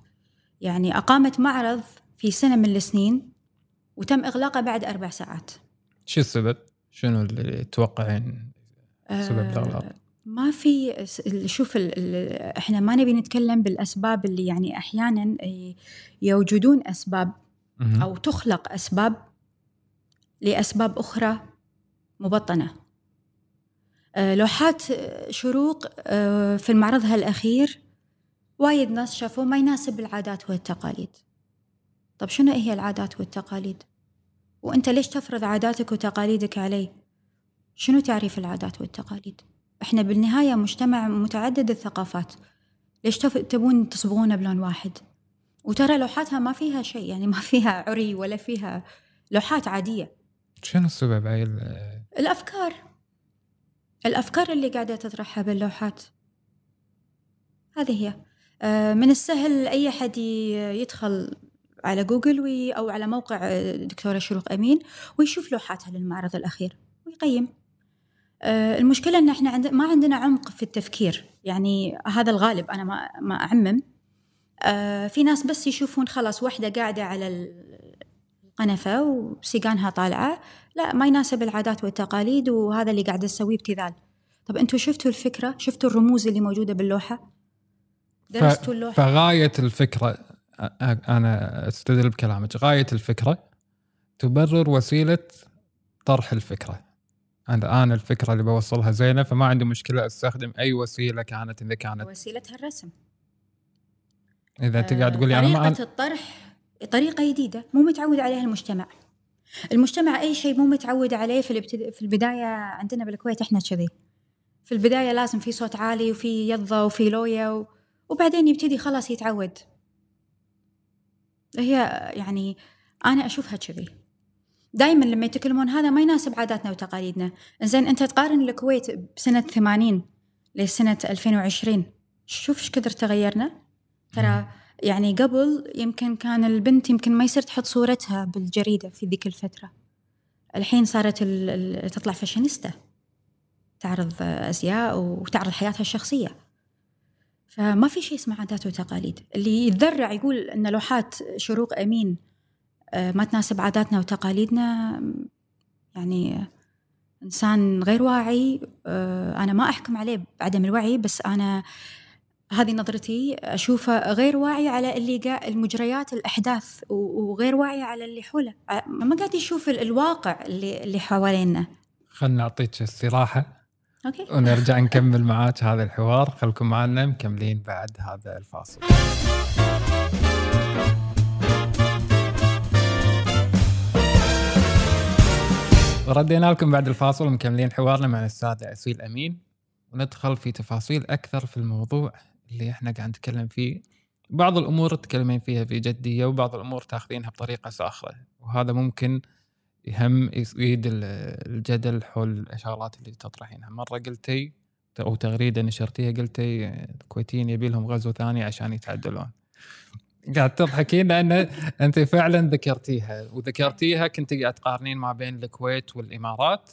يعني أقامت معرض في سنة من السنين وتم إغلاقه بعد أربع ساعات شو السبب؟ شنو اللي تتوقعين سبب آه، الإغلاق؟ ما في شوف ال ال إحنا ما نبي نتكلم بالأسباب اللي يعني أحيانا يوجدون أسباب. أو تخلق أسباب لأسباب أخرى مبطنة آه، لوحات آه، شروق آه، في معرضها الأخير وايد ناس شافوه ما يناسب العادات والتقاليد طب شنو هي العادات والتقاليد؟ وأنت ليش تفرض عاداتك وتقاليدك علي؟ شنو تعريف العادات والتقاليد؟ إحنا بالنهاية مجتمع متعدد الثقافات ليش تبون تصبغونه بلون واحد؟ وترى لوحاتها ما فيها شيء يعني ما فيها عري ولا فيها لوحات عادية شنو السبب هاي ال- الأفكار الأفكار اللي قاعدة تطرحها باللوحات. هذه هي. آه، من السهل أي أحد ي- يدخل على جوجل وي أو على موقع آه، دكتورة شروق أمين ويشوف لوحاتها للمعرض الأخير ويقيم. آه، المشكلة إن إحنا ما عندنا عمق في التفكير. يعني هذا الغالب أنا ما ما أعمم. في ناس بس يشوفون خلاص واحدة قاعدة على القنفة وسيقانها طالعة. لا ما يناسب العادات والتقاليد وهذا اللي قاعدة تسويه ابتذال طب أنتوا شفتوا الفكرة؟ شفتوا الرموز اللي موجودة باللوحة؟ درستوا اللوحة؟ فغاية الفكرة أنا أستدل بكلامك. غاية الفكرة تبرر وسيلة طرح الفكرة. أنا أنا الفكرة اللي بوصلها زينة فما عندي مشكلة أستخدم أي وسيلة كانت إذا كانت. وسيلتها الرسم. إذا أنت قاعد تقولي أنا طريقة ما الطرح طريقة جديدة مو متعود عليها المجتمع. المجتمع أي شيء مو متعود عليه في, الابتد... في البداية عندنا بالكويت إحنا كذي. في البداية لازم في صوت عالي وفي يضة وفي لوية و... وبعدين يبتدي خلاص يتعود. هي يعني أنا أشوفها كذي. دائما لما يتكلمون هذا ما يناسب عاداتنا وتقاليدنا. زين أنت تقارن الكويت بسنة 80 لسنة 2020 شوف إيش كثر تغيرنا. ترى يعني قبل يمكن كان البنت يمكن ما يصير تحط صورتها بالجريدة في ذيك الفترة. الحين صارت ال- ال- تطلع فاشينيستا. تعرض أزياء وتعرض حياتها الشخصية. فما في شيء اسمه عادات وتقاليد. اللي يتذرع يقول أن لوحات شروق أمين آه، ما تناسب عاداتنا وتقاليدنا. يعني إنسان غير واعي آه، أنا ما أحكم عليه بعدم الوعي بس أنا هذه نظرتي أشوفه غير واعي على اللي قاعد المجريات الأحداث و- وغير واعي على اللي حوله. ما قاعد يشوف ال- الواقع اللي اللي حوالينا خلنا نعطيك استراحة. أوكي. ونرجع نكمل معاك هذا الحوار. خلكم معنا مكملين بعد هذا الفاصل. ردينا لكم بعد الفاصل ومكملين حوارنا مع الأستاذة أسيل أمين. وندخل في تفاصيل أكثر في الموضوع. اللي إحنا قاعد نتكلم فيه. بعض الأمور تتكلمين فيها في جدية وبعض الأمور تاخذينها بطريقة ساخرة وهذا ممكن يهم يزيد ال- الجدل حول الشغلات اللي تطرحينها. مرة قلتي أو تغريدة نشرتيها قلتي الكويتيين يبي لهم غزو ثاني عشان يتعدلون. قاعد تضحكين لأن انت فعلا ذكرتيها. وذكرتيها كنت قاعد تقارنين ما بين الكويت والإمارات.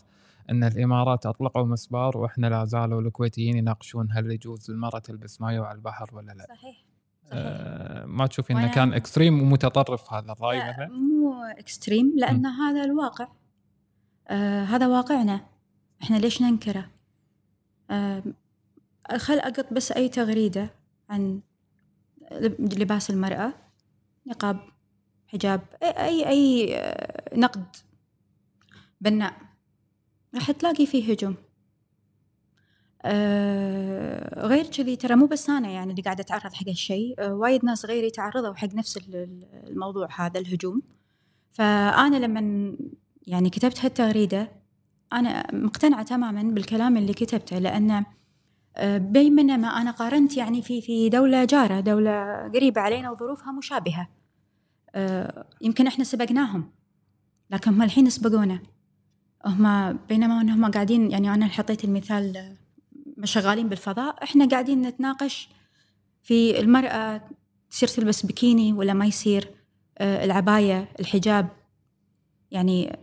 إن الإمارات أطلقوا مسبار وإحنا لا زالوا الكويتيين يناقشون هل يجوز للمرأة تلبس مايو على البحر ولا لا؟ صحيح آه ما تشوفين إنه كان extreme ومتطرف هذا الرأي لا، مثلا؟ مو اكستريم لأن هذا الواقع آه هذا واقعنا. إحنا ليش ننكره؟ آه خل أقط بس أي تغريدة عن لب- لباس المرأة نقاب حجاب أي أي آه، نقد بناء. راح تلاقي فيه هجوم. آه غير كذي ترى مو بس أنا يعني اللي قاعدة أتعرض حق هالشيء. آه وايد ناس غيري تعرضوا حق نفس ال- ال- الموضوع هذا الهجوم. فأنا لما يعني كتبت هالتغريدة أنا مقتنعة تماما بالكلام اللي كتبته لأن آه، بينما أنا قارنت يعني في في دولة جارة دولة قريبة علينا وظروفها مشابهة. آه، يمكن إحنا سبقناهم لكن هم الحين سبقونا. هم بينما انهم قاعدين يعني أنا حطيت المثال آه، شغالين بالفضاء إحنا قاعدين نتناقش في المرأة تصير تلبس بكيني ولا ما يصير آه، العباية الحجاب. يعني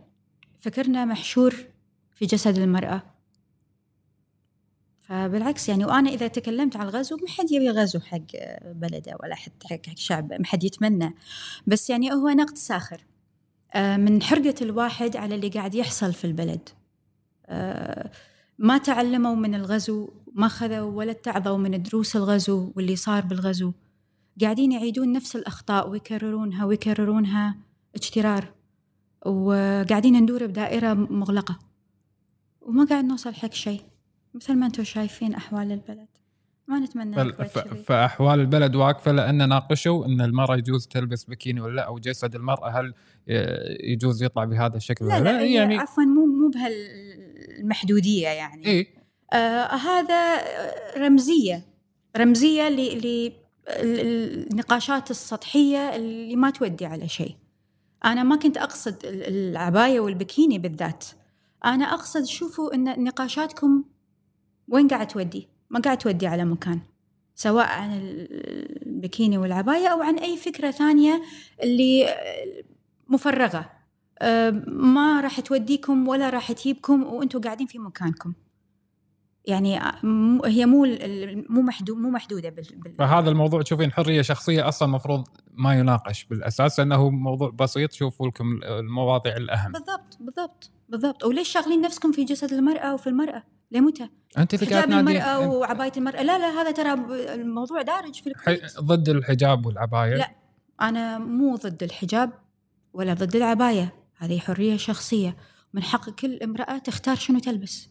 فكرنا محشور في جسد المرأة. فبالعكس يعني وأنا إذا تكلمت عن الغزو ما حد يبي غزو حق آه، بلده ولا حد حق شعب ما حد يتمنى. بس يعني هو نقد ساخر. من حرقة الواحد على اللي قاعد يحصل في البلد. آه، ما تعلموا من الغزو ما خذوا ولا اتعظوا من دروس الغزو واللي صار بالغزو. قاعدين يعيدون نفس الأخطاء ويكررونها ويكررونها اجترار وقاعدين ندور بدائرة مغلقة. وما قاعد نوصل حق شيء. مثل ما أنتم شايفين أحوال البلد. ما نتمنى. فأحوال البلد واقفة لأن ناقشوا إن المرأة يجوز تلبس بكيني ولا لا أو جسد المرأة هل يجوز يطلع بهذا الشكل لا لا؟ هي يعني عفوا مو مو بهالمحدودية يعني. اي آه هذا رمزية رمزية ل- ل- ال- النقاشات السطحية اللي ما تودي على شيء. أنا ما كنت أقصد ال- العباية والبكيني بالذات. أنا أقصد شوفوا أن نقاشاتكم وين قاعد تودي. ما قاعد تودي على مكان سواء عن البكيني والعباية أو عن أي فكرة ثانية اللي مفرغة. ما راح توديكم ولا راح تجيبكم وأنتم قاعدين في مكانكم. يعني هي مو مو محدود مو محدودة بال, بال... فهذا الموضوع تشوفين حرية شخصية أصلا المفروض ما يناقش بالأساس لأنه موضوع بسيط شوفوا لكم المواضيع الأهم. بالضبط بالضبط بالضبط. وليش شاغلين نفسكم في جسد المرأة وفي المرأة؟ لمتى؟ أنت اللي قاعد حجاب المرأة وعباية المرأة. لا لا هذا ترى الموضوع دارج في الكويت ضد الحجاب والعباية؟ لا. أنا مو ضد الحجاب ولا ضد العباية. هذه حرية شخصية. من حق كل امرأة تختار شنو تلبس.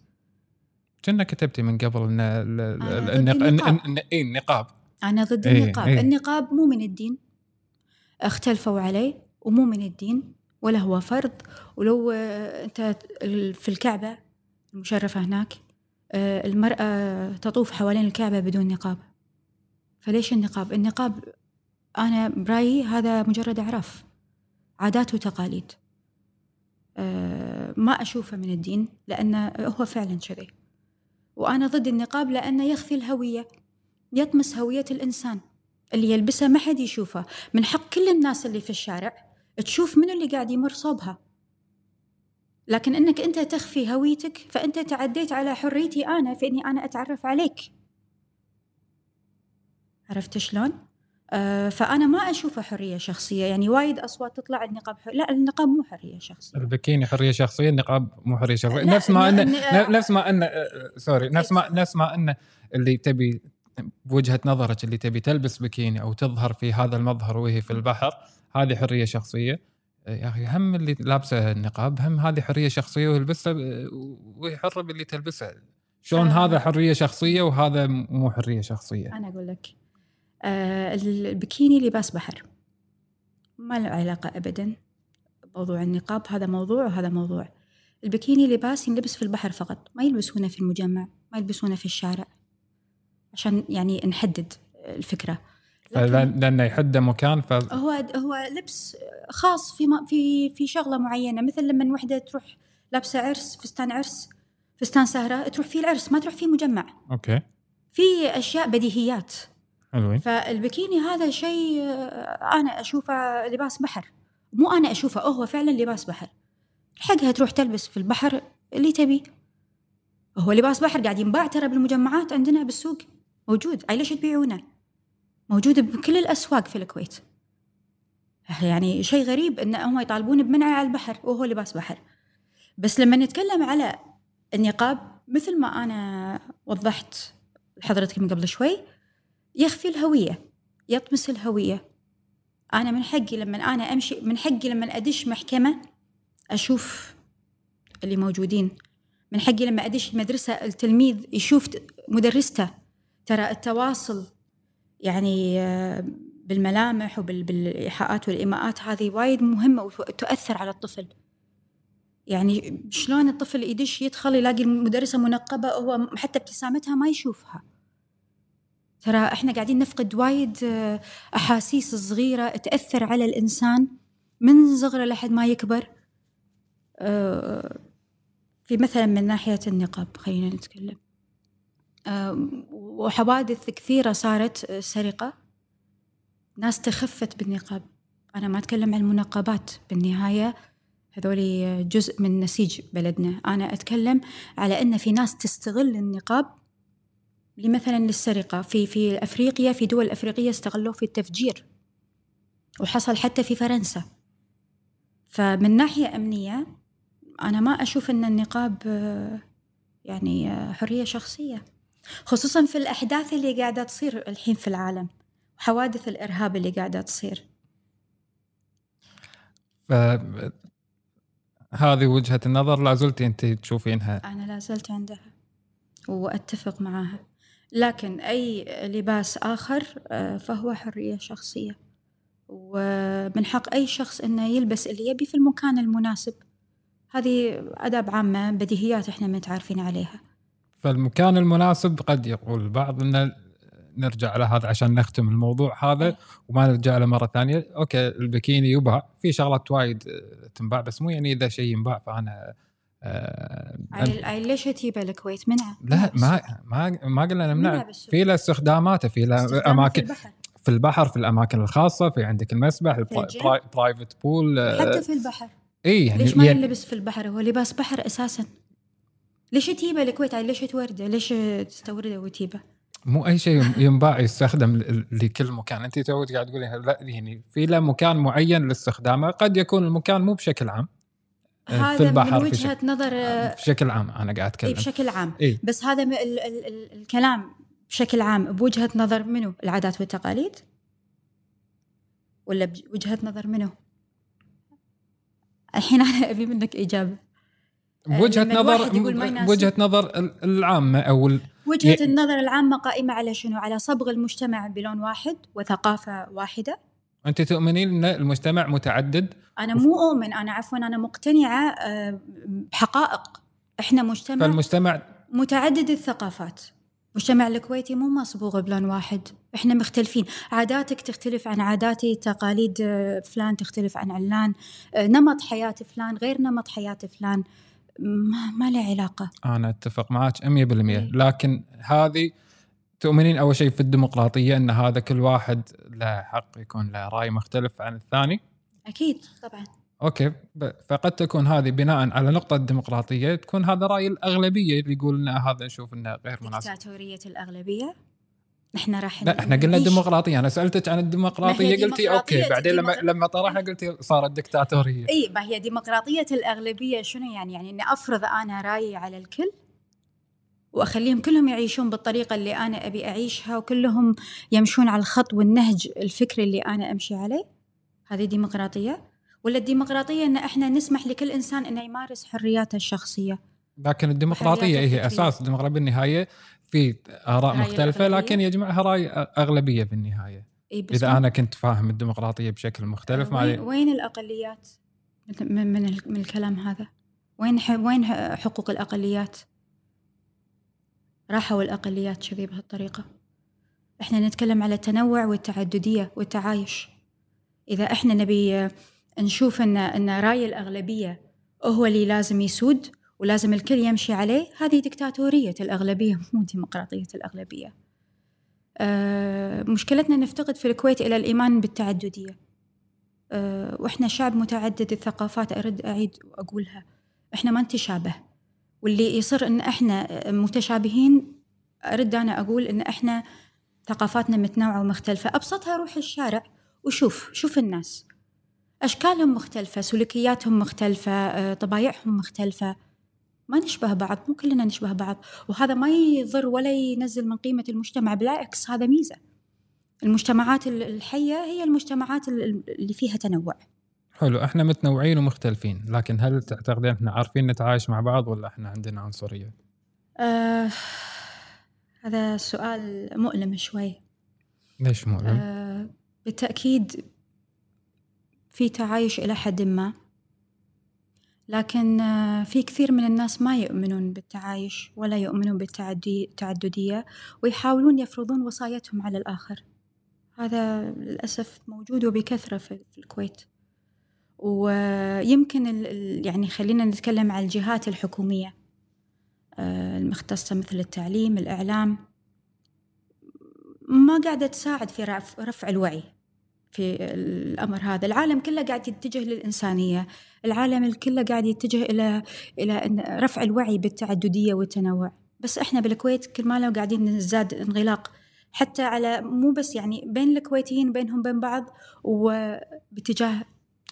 كنا كتبتي من قبل إن النقاب. الن- الن- إيه، النقاب. أنا ضد إيه، النقاب. إيه. النقاب مو من الدين. اختلفوا عليه ومو من الدين ولا هو فرض. ولو آه، أنت في الكعبة المشرفة هناك آه، المرأة تطوف حوالين الكعبة بدون نقاب. فليش النقاب؟ النقاب أنا برأيي هذا مجرد أعراف عادات وتقاليد. آه، ما أشوفه من الدين لأنه هو فعلا كذي وأنا ضد النقاب لأنه يخفي الهوية يطمس هوية الإنسان. اللي يلبسها ما حد يشوفه. من حق كل الناس اللي في الشارع تشوف منو اللي قاعد يمر صوبها. لكن إنك أنت تخفي هويتك فأنت تعديت على حريتي أنا في إني أنا أتعرف عليك. عرفت شلون؟ آه فأنا ما اشوفه حرية شخصية يعني وايد أصوات تطلع النقاب حر... لا النقاب مو حرية شخصية. البكيني حرية شخصية النقاب مو حرية شخصية. نفس ما ان نفس ما ان سوري نفس ما نفس ما إن اللي تبي بوجهه نظرك اللي تبي تلبس بكيني أو تظهر في هذا المظهر وهي في البحر هذه حرية شخصية. يا أخي هم اللي لابسة النقاب هم هذه حرية شخصية ويلبسها وهي حرة باللي تلبسها. شلون. هذا حرية شخصية وهذا مو حرية شخصية؟ أنا أقول لك آه البكيني لباس بحر. ما له علاقة ابدا موضوع النقاب هذا موضوع وهذا موضوع. البكيني لباس ينلبس في البحر فقط ما يلبسونه في المجمع ما يلبسونه في الشارع. عشان يعني نحدد الفكرة. لأنه يحد مكان ف هو هو لبس خاص في ما في في شغلة معينة. مثل لما وحدة تروح لابسة عرس فستان عرس فستان سهرة تروح فيه العرس ما تروح فيه مجمع. okay. في أشياء بديهيات. حلوين. فالبكيني هذا شيء آه، أنا أشوفه لباس بحر. مو أنا أشوفه هو فعلا لباس بحر. حقها تروح تلبس في البحر اللي تبي. هو لباس بحر قاعد ينباع ترى بالمجمعات عندنا بالسوق. موجود. أي ليش تبيعونه؟ موجود بكل الأسواق في الكويت. يعني شيء غريب إن هم يطالبون بمنعه على البحر وهو لباس بحر. بس لما نتكلم على النقاب مثل ما أنا وضحت لحضرتك من قبل شوي يخفي الهوية يطمس الهوية. أنا من حقي لما أنا أمشي من حقي لما أدش محكمة أشوف اللي موجودين. من حقي لما أدش المدرسة التلميذ يشوف مدرسته. ترى التواصل يعني بالملامح وبالإيحاءات والإيماءات هذه وايد مهمة وتؤثر على الطفل. يعني شلون الطفل يدش يدخل يلاقي المدرسة منقبة وهو حتى ابتسامتها ما يشوفها. ترى إحنا قاعدين نفقد وايد أحاسيس صغيرة تأثر على الإنسان من صغره لحد ما يكبر. آه، في مثلا من ناحية النقاب خلينا نتكلم. وحوادث كثيرة صارت آه، سرقة. ناس تخفت بالنقاب. أنا ما أتكلم عن المنقبات بالنهاية. هذولي جزء من نسيج بلدنا. أنا أتكلم على أن في ناس تستغل النقاب مثلا للسرقة. في في أفريقيا في دول أفريقية استغلوه في التفجير. وحصل حتى في فرنسا. فمن ناحية أمنية أنا ما أشوف أن النقاب آه، يعني آه، حرية شخصية. خصوصا في الأحداث اللي قاعدة تصير الحين في العالم وحوادث الإرهاب اللي قاعدة تصير. ف هذه وجهة النظر لا زلتي أنت تشوفينها. أنا لا زلت عندها وأتفق معها لكن أي لباس آخر آه، فهو حرية شخصية. ومن حق أي شخص أنه يلبس اللي يبي في المكان المناسب. هذه آداب عامة بديهيات إحنا متعارفين عليها. فالمكان المناسب قد يقول البعض إن نرجع على هذا عشان نختم الموضوع هذا وما نرجع له مرة ثانية. okay البكيني يباع. في شغلات وايد آه، تنباع بس مو يعني إذا شيء ينباع فأنا آه، عيل ليش تجيبه الكويت؟ منعه لا ما ما ما قلنا نمنع منع. في له استخداماته في له استخدامه في أماكن البحر. في البحر في الأماكن الخاصة في عندك المسبح. private pool حتى في البحر. اي يعني ليش ما يعني يلبس في البحر؟ هو لباس بحر أساسا. ليش تجيبه الكويت؟ عيل ليش تورده ليش تستورده وتجيبه مو أي شيء ينباع يستخدم لكل مكان. أنت تو قاعد تقولي لا يعني في له مكان معين لاستخدامه. قد يكون المكان مو بشكل عام آه، في هذا البحر من في وجهة شكل نظر آه، بشكل عام أنا قاعد أتكلم. بشكل عام. إي. بس هذا ال ال ال الكلام بشكل عام بوجهة نظر منو؟ العادات والتقاليد؟ ولا بوجهه نظر منو؟ الحين أنا أبي منك إجابة. بوجهة لما الواحد نظر. بوجهة نظر ال- العامة أو ال- وجهة ي- النظر العامة قائمة على شنو؟ على صبغ المجتمع بلون واحد وثقافة واحدة. أنت تؤمنين إن المجتمع متعدد؟ أنا مو أؤمن أنا عفوا أنا مقتنعة آه، بحقائق. إحنا مجتمع فالمجتمع متعدد الثقافات. المجتمع الكويتي مو مصبوغ بلون واحد. إحنا مختلفين. عاداتك تختلف عن عاداتي تقاليد آه، فلان تختلف عن علان. آه، نمط حياة فلان غير نمط حياة فلان. ما, ما له علاقة. أنا أتفق معك 100% إيه. لكن هذه تؤمنين أول شيء في الديمقراطية إن هذا كل واحد له حق يكون له رأي مختلف عن الثاني؟ أكيد طبعا. okay. فقد تكون هذه بناء على نقطة الديمقراطية تكون هذا رأي الأغلبية اللي يقول إن هذا نشوف إنه غير مناسب. دكتاتورية الأغلبية؟ إحنا راح لا إحنا قلنا الديمقراطية أنا سألتك عن الديمقراطية قلتي okay بعدين لما لما طرحنا قلتي صارت دكتاتوريه إي ما هي ديمقراطية الأغلبية شنو يعني؟ يعني إني أفرض أنا رأيي على الكل وأخليهم كلهم يعيشون بالطريقة اللي أنا أبي أعيشها وكلهم يمشون على الخط والنهج الفكري اللي أنا أمشي عليه؟ هذه ديمقراطية؟ ولا الديمقراطية إن إحنا نسمح لكل إنسان إنه يمارس حرياته الشخصية؟ لكن الديمقراطية هي. أساس الديمقراطية بالنهاية في آراء مختلفة. لكن يجمعها راي أغلبية في النهاية إي بس إذا أنا كنت فاهم الديمقراطية بشكل مختلف وين, ما وين الأقليات من من, من, ال- من الكلام هذا؟ وين وين حقوق الأقليات؟ راحوا الأقليات كذي بهالطريقة. إحنا نتكلم على التنوع والتعددية والتعايش. إذا إحنا نبي نشوف ان إن رأي الأغلبية هو اللي لازم يسود ولازم الكل يمشي عليه، هذه دكتاتوريه الأغلبية مو ديمقراطيه الأغلبية. آه، مشكلتنا نفتقد في الكويت إلى الإيمان بالتعددية. آه، وإحنا شعب متعدد الثقافات أرد أعيد واقولها إحنا ما نتشابه. واللي يصير إن إحنا متشابهين أرد أنا أقول إن إحنا ثقافاتنا متنوعة ومختلفة. أبسطها روح الشارع وشوف شوف الناس. أشكالهم مختلفة سلوكياتهم مختلفة آه، طبايعهم مختلفة. ما نشبه بعض مو كلنا نشبه بعض وهذا ما يضر ولا ينزل من قيمة المجتمع بالعكس هذا ميزة المجتمعات ال- الحية هي المجتمعات ال- اللي فيها تنوع حلو إحنا متنوعين ومختلفين لكن هل تعتقدين إحنا عارفين نتعايش مع بعض ولا إحنا عندنا عنصرية؟ آه هذا سؤال مؤلم شوي ليش مؤلم؟ آه بالتأكيد في تعايش إلى حد ما لكن آه في كثير من الناس ما يؤمنون بالتعايش ولا يؤمنون بالتعددية ويحاولون يفرضون وصايتهم على الآخر. هذا للأسف موجود وبكثرة في الكويت. ويمكن يعني خلينا نتكلم عن الجهات الحكومية آه، المختصة مثل التعليم الإعلام. ما قاعدة تساعد في رف- رفع الوعي. في الأمر هذا. العالم كله قاعد يتجه للإنسانية. العالم الكله قاعد يتجه إلى إن رفع الوعي بالتعددية والتنوع. بس إحنا بالكويت كل ما لو قاعدين نزداد انغلاق حتى على مو بس يعني بين الكويتيين بينهم بين بعض وباتجاه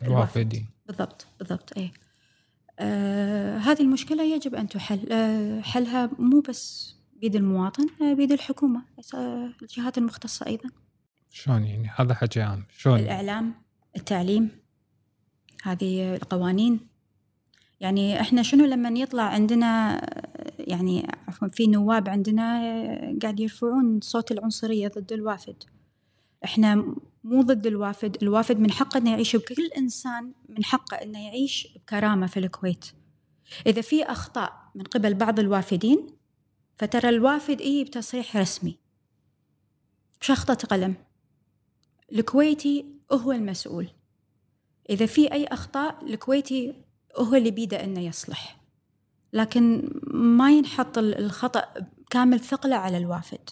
الوافدين. بالضبط بالضبط إيه. آه هذه المشكلة يجب أن تحل. آه حلها مو بس بيد المواطن آه بيد الحكومة بس، آه الجهات المختصة أيضا. شلون يعني؟ هذا حكي عام. شلون؟ الإعلام التعليم هذه القوانين. يعني إحنا شنو لما يطلع عندنا يعني عفوا في نواب عندنا قاعد يرفعون صوت العنصرية ضد الوافد. إحنا مو ضد الوافد الوافد من حقه إنه يعيش بكل إنسان من حقه إنه يعيش بكرامة في الكويت. إذا في أخطاء من قبل بعض الوافدين فترى الوافد اي بتصريح رسمي بشخطة قلم. الكويتي هو المسؤول. إذا في أي أخطاء الكويتي هو اللي بيده إنه يصلح. لكن ما ينحط ال- الخطأ كامل ثقله على الوافد.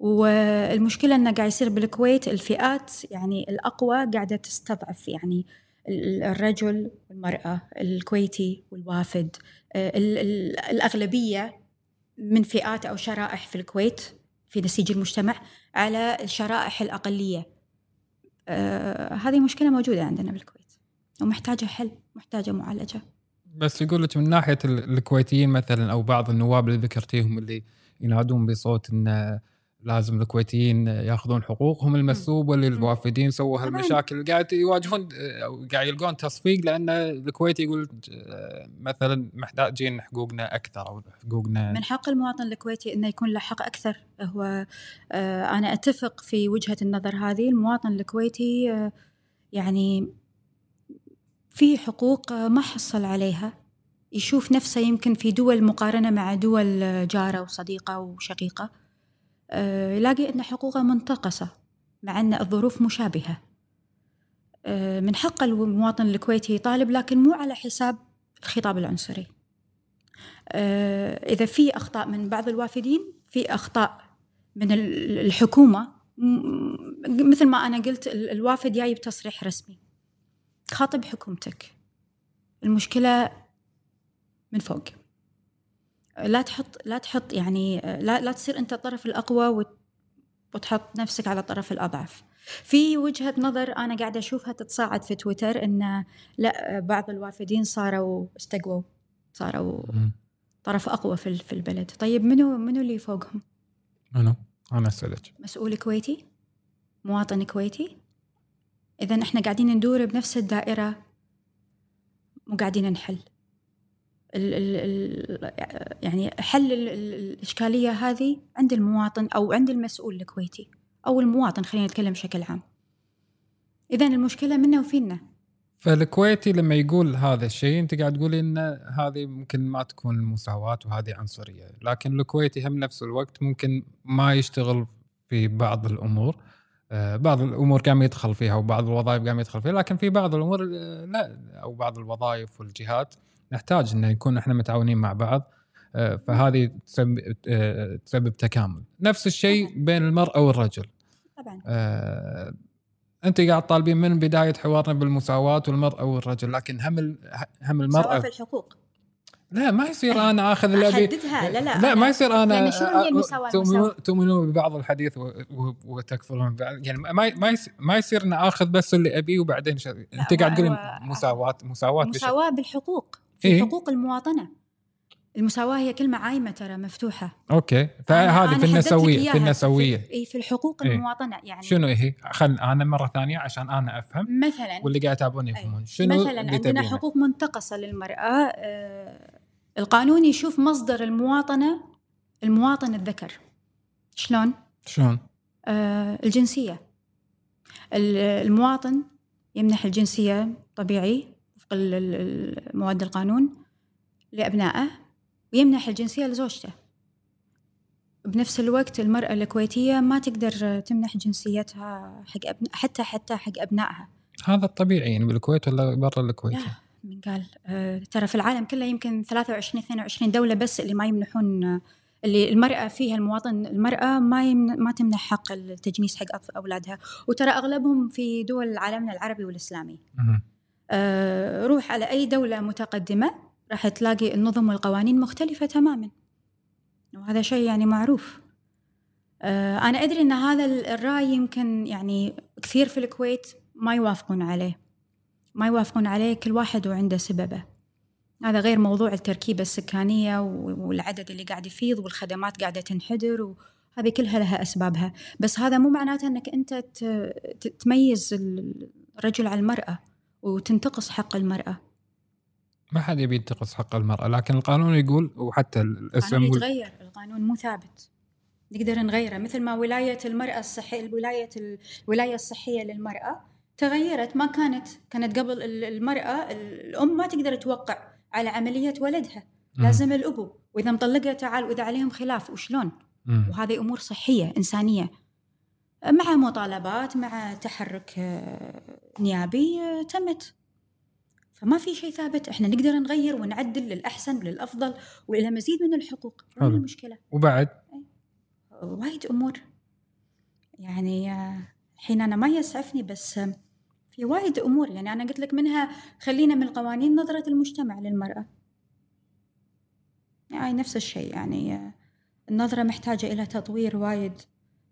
والمشكلة أنه قاعد يصير بالكويت الفئات يعني الأقوى قاعدة تستضعف يعني ال- الرجل والمرأة الكويتي والوافد. آه، ال- ال- الأغلبية من فئات أو شرائح في الكويت في نسيج المجتمع على الشرائح الأقلية. آه، هذه مشكلة موجودة عندنا بالكويت ومحتاجة حل محتاجة معالجة. بس يقول لك من ناحية ال- الكويتيين مثلا أو بعض النواب اللي ذكرتيهم اللي ينادون بصوت إن لازم الكويتيين ياخذون حقوقهم المسلوبه واللي الوافدين سووا. هالمشاكل. قاعد يواجهون قاعد يلقون تصفيق لأن الكويت يقول آه، مثلا محتاجين حقوقنا أكثر أو حقوقنا من حق المواطن الكويتي إنه يكون له حق أكثر؟ هو آه، أنا أتفق في وجهة النظر هذه. المواطن الكويتي آه، يعني في حقوق ما حصل عليها. يشوف نفسه يمكن في دول مقارنة مع دول جارة وصديقة وشقيقة. يلاقي أن حقوقه منتقصة مع أن الظروف مشابهة. آه، من حق المواطن الكويتي يطالب لكن مو على حساب الخطاب العنصري. آه، إذا في أخطاء من بعض الوافدين في أخطاء من ال- الحكومة مثل ما أنا قلت ال- الوافد جاي بتصريح رسمي. خاطب حكومتك. المشكلة من فوق. لا تحط لا تحط يعني لا لا تصير أنت الطرف الأقوى وت- وتحط نفسك على الطرف الأضعف. في وجهة نظر أنا قاعدة أشوفها تتصاعد في تويتر أن لا بعض الوافدين صاروا استقووا صاروا. طرف أقوى في في البلد. طيب منو منو اللي فوقهم؟ أنا أنا أسألك. مسؤول كويتي؟ مواطن كويتي؟ اذا إحنا قاعدين ندور بنفس الدائرة مو قاعدين نحل ال ال ال يعني حل ال ال الإشكالية هذه عند المواطن أو عند المسؤول الكويتي أو المواطن خلينا نتكلم بشكل عام. اذا المشكلة منا وفينا. فالكويتي لما يقول هذا الشيء أنت قاعد تقولي إن هذه ممكن ما تكون مساواة وهذه عنصرية، لكن الكويتي هم نفس الوقت ممكن ما يشتغل في بعض الأمور. آه، بعض الأمور قام يدخل فيها وبعض الوظائف قام يدخل فيها لكن في بعض الأمور آه، لا أو بعض الوظائف والجهات نحتاج ان نكون إحنا متعاونين مع بعض آه، فهذه تسبب آه، تسبب تكامل. نفس الشيء بين المراه والرجل. طبعا. آه، أنت قاعد طالبين من بداية حوارنا بالمساواة والمراه والرجل لكن هم هم المراه في الحقوق. لا ما يصير أنا آخذ اللي أبي. لا لا لا ما يصير أنا لأن شنو هي المساواة؟ تؤمنون ببعض الحديث وتكفرون ببعض يعني ما ما يصير, ما يصير ان آخذ بس اللي ابيه وبعدين. أنت قاعد تقول مساواه مساواة بشكل مساواة بالحقوق. في إيه؟ حقوق المواطنة المساواة هي كلمة عايمة ترى مفتوحة أوكي فهذه في النسوية في النسوية في, في الحقوق إيه. المواطنة يعني شنو هي؟ خل أنا مرة ثانية عشان أنا أفهم مثلا واللي قاعد يتابعون يفهمون شنو مثلا عندنا؟ حقوق منتقصة للمرأة آه، القانون يشوف مصدر المواطنة المواطن الذكر شلون؟ شلون؟ آه، الجنسية ال- المواطن يمنح الجنسية طبيعي وفق مواد القانون لأبنائه ويمنح الجنسية لزوجته. بنفس الوقت المرأة الكويتية ما تقدر تمنح جنسيتها حق أبن... حتى حتى حق أبنائها. هذا الطبيعي يعني بالكويت ولا برا الكويت؟ لا من قال. آه، ترى في العالم كله يمكن 23 22 دولة بس اللي ما يمنحون اللي المرأة فيها المواطن المرأة ما يمن ما تمنح حق التجنيس حق أولادها. وترى أغلبهم في دول عالمنا العربي والإسلامي. روح على أي دولة متقدمة راح تلاقي النظم والقوانين مختلفة تماما. وهذا شيء يعني معروف. آه، أنا أدري أن هذا ال- الرأي يمكن يعني كثير في الكويت ما يوافقون عليه. ما يوافقون عليه كل واحد وعنده سببه. هذا غير موضوع التركيبة السكانية والعدد اللي قاعد يفيض والخدمات قاعدة تنحدر وهذه كلها لها أسبابها. بس هذا مو معناته أنك أنت تميز الرجل على المرأة. وتنتقص حق المرأة. ما حد يبي ينتقص حق المرأة لكن القانون يقول وحتى الاسم القانون يتغير القانون مو ثابت. نقدر نغيره. مثل ما ولاية المرأة الصحية الولاية الولاية الصحية للمرأة تغيرت. ما كانت كانت قبل ال- المرأة الأم ما تقدر توقع على عملية ولدها. لازم الأبو وإذا مطلقة تعال وإذا عليهم خلاف وشلون. وهذه أمور صحية إنسانية. مع مطالبات مع تحرك آه، نيابي آه، تمت. فما في شيء ثابت إحنا نقدر نغير ونعدل للأحسن وللافضل وإلى مزيد من الحقوق. حلو. المشكلة؟ وبعد؟ وايد أمور. يعني آه، الحين أنا ما يسعفني بس في وايد أمور. يعني أنا قلت لك منها خلينا من القوانين نظرة المجتمع للمرأة. يعني نفس الشيء يعني النظرة محتاجة إلى تطوير وايد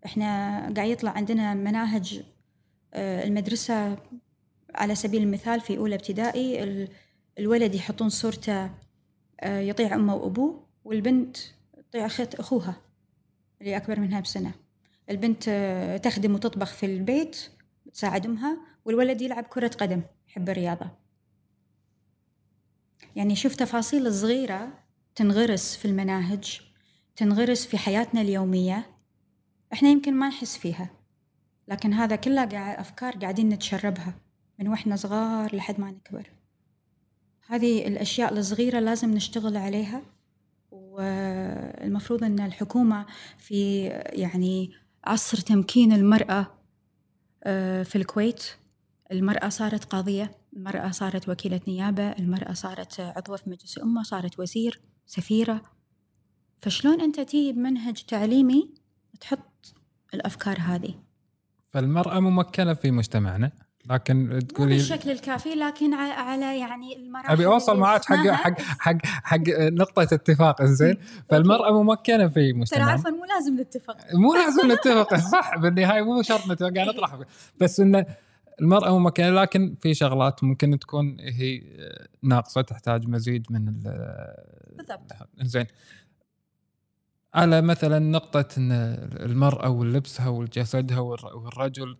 إحنا قاعد يطلع عندنا مناهج آه، المدرسة على سبيل المثال في أولى ابتدائي ال- الولد يحطون صورته آه، يطيع أمه وأبوه والبنت تطيع اخت أخوها اللي أكبر منها بسنة. البنت آه، تخدم وتطبخ في البيت تساعد أمها والولد يلعب كرة قدم يحب الرياضة. يعني شوف تفاصيل صغيرة تنغرس في المناهج تنغرس في حياتنا اليومية. إحنا يمكن ما نحس فيها لكن هذا كله قاعد أفكار قاعدين نتشربها من وإحنا صغار لحد ما نكبر. هذه الأشياء الصغيرة لازم نشتغل عليها والمفروض أن الحكومة في يعني عصر تمكين المرأة آه، في الكويت المرأة صارت قاضية المرأة صارت وكيلة نيابة المرأة صارت عضوة في مجلس الأمة صارت وزير سفيرة. فشلون أنت تجي بمنهج تعليمي تحط الأفكار هذه. فالمرأة ممكنة في مجتمعنا لكن تقولي بالشكل الكافي لكن على يعني المراحل أبي أوصل معاك حق. حق حق حق نقطة اتفاق زين فالمرأة ممكنة في ترى مجتمعنا عفوا مو لازم نتفق. مو لازم نتفق صح بالنهاية مو شرط نتفق قاعد نطرح بس انه المرأة ممكنة لكن في شغلات ممكن تكون هي ناقصة تحتاج مزيد من ال- بالضبط. زين على مثلا نقطة المرأة ولبسها وجسدها والر- والرجل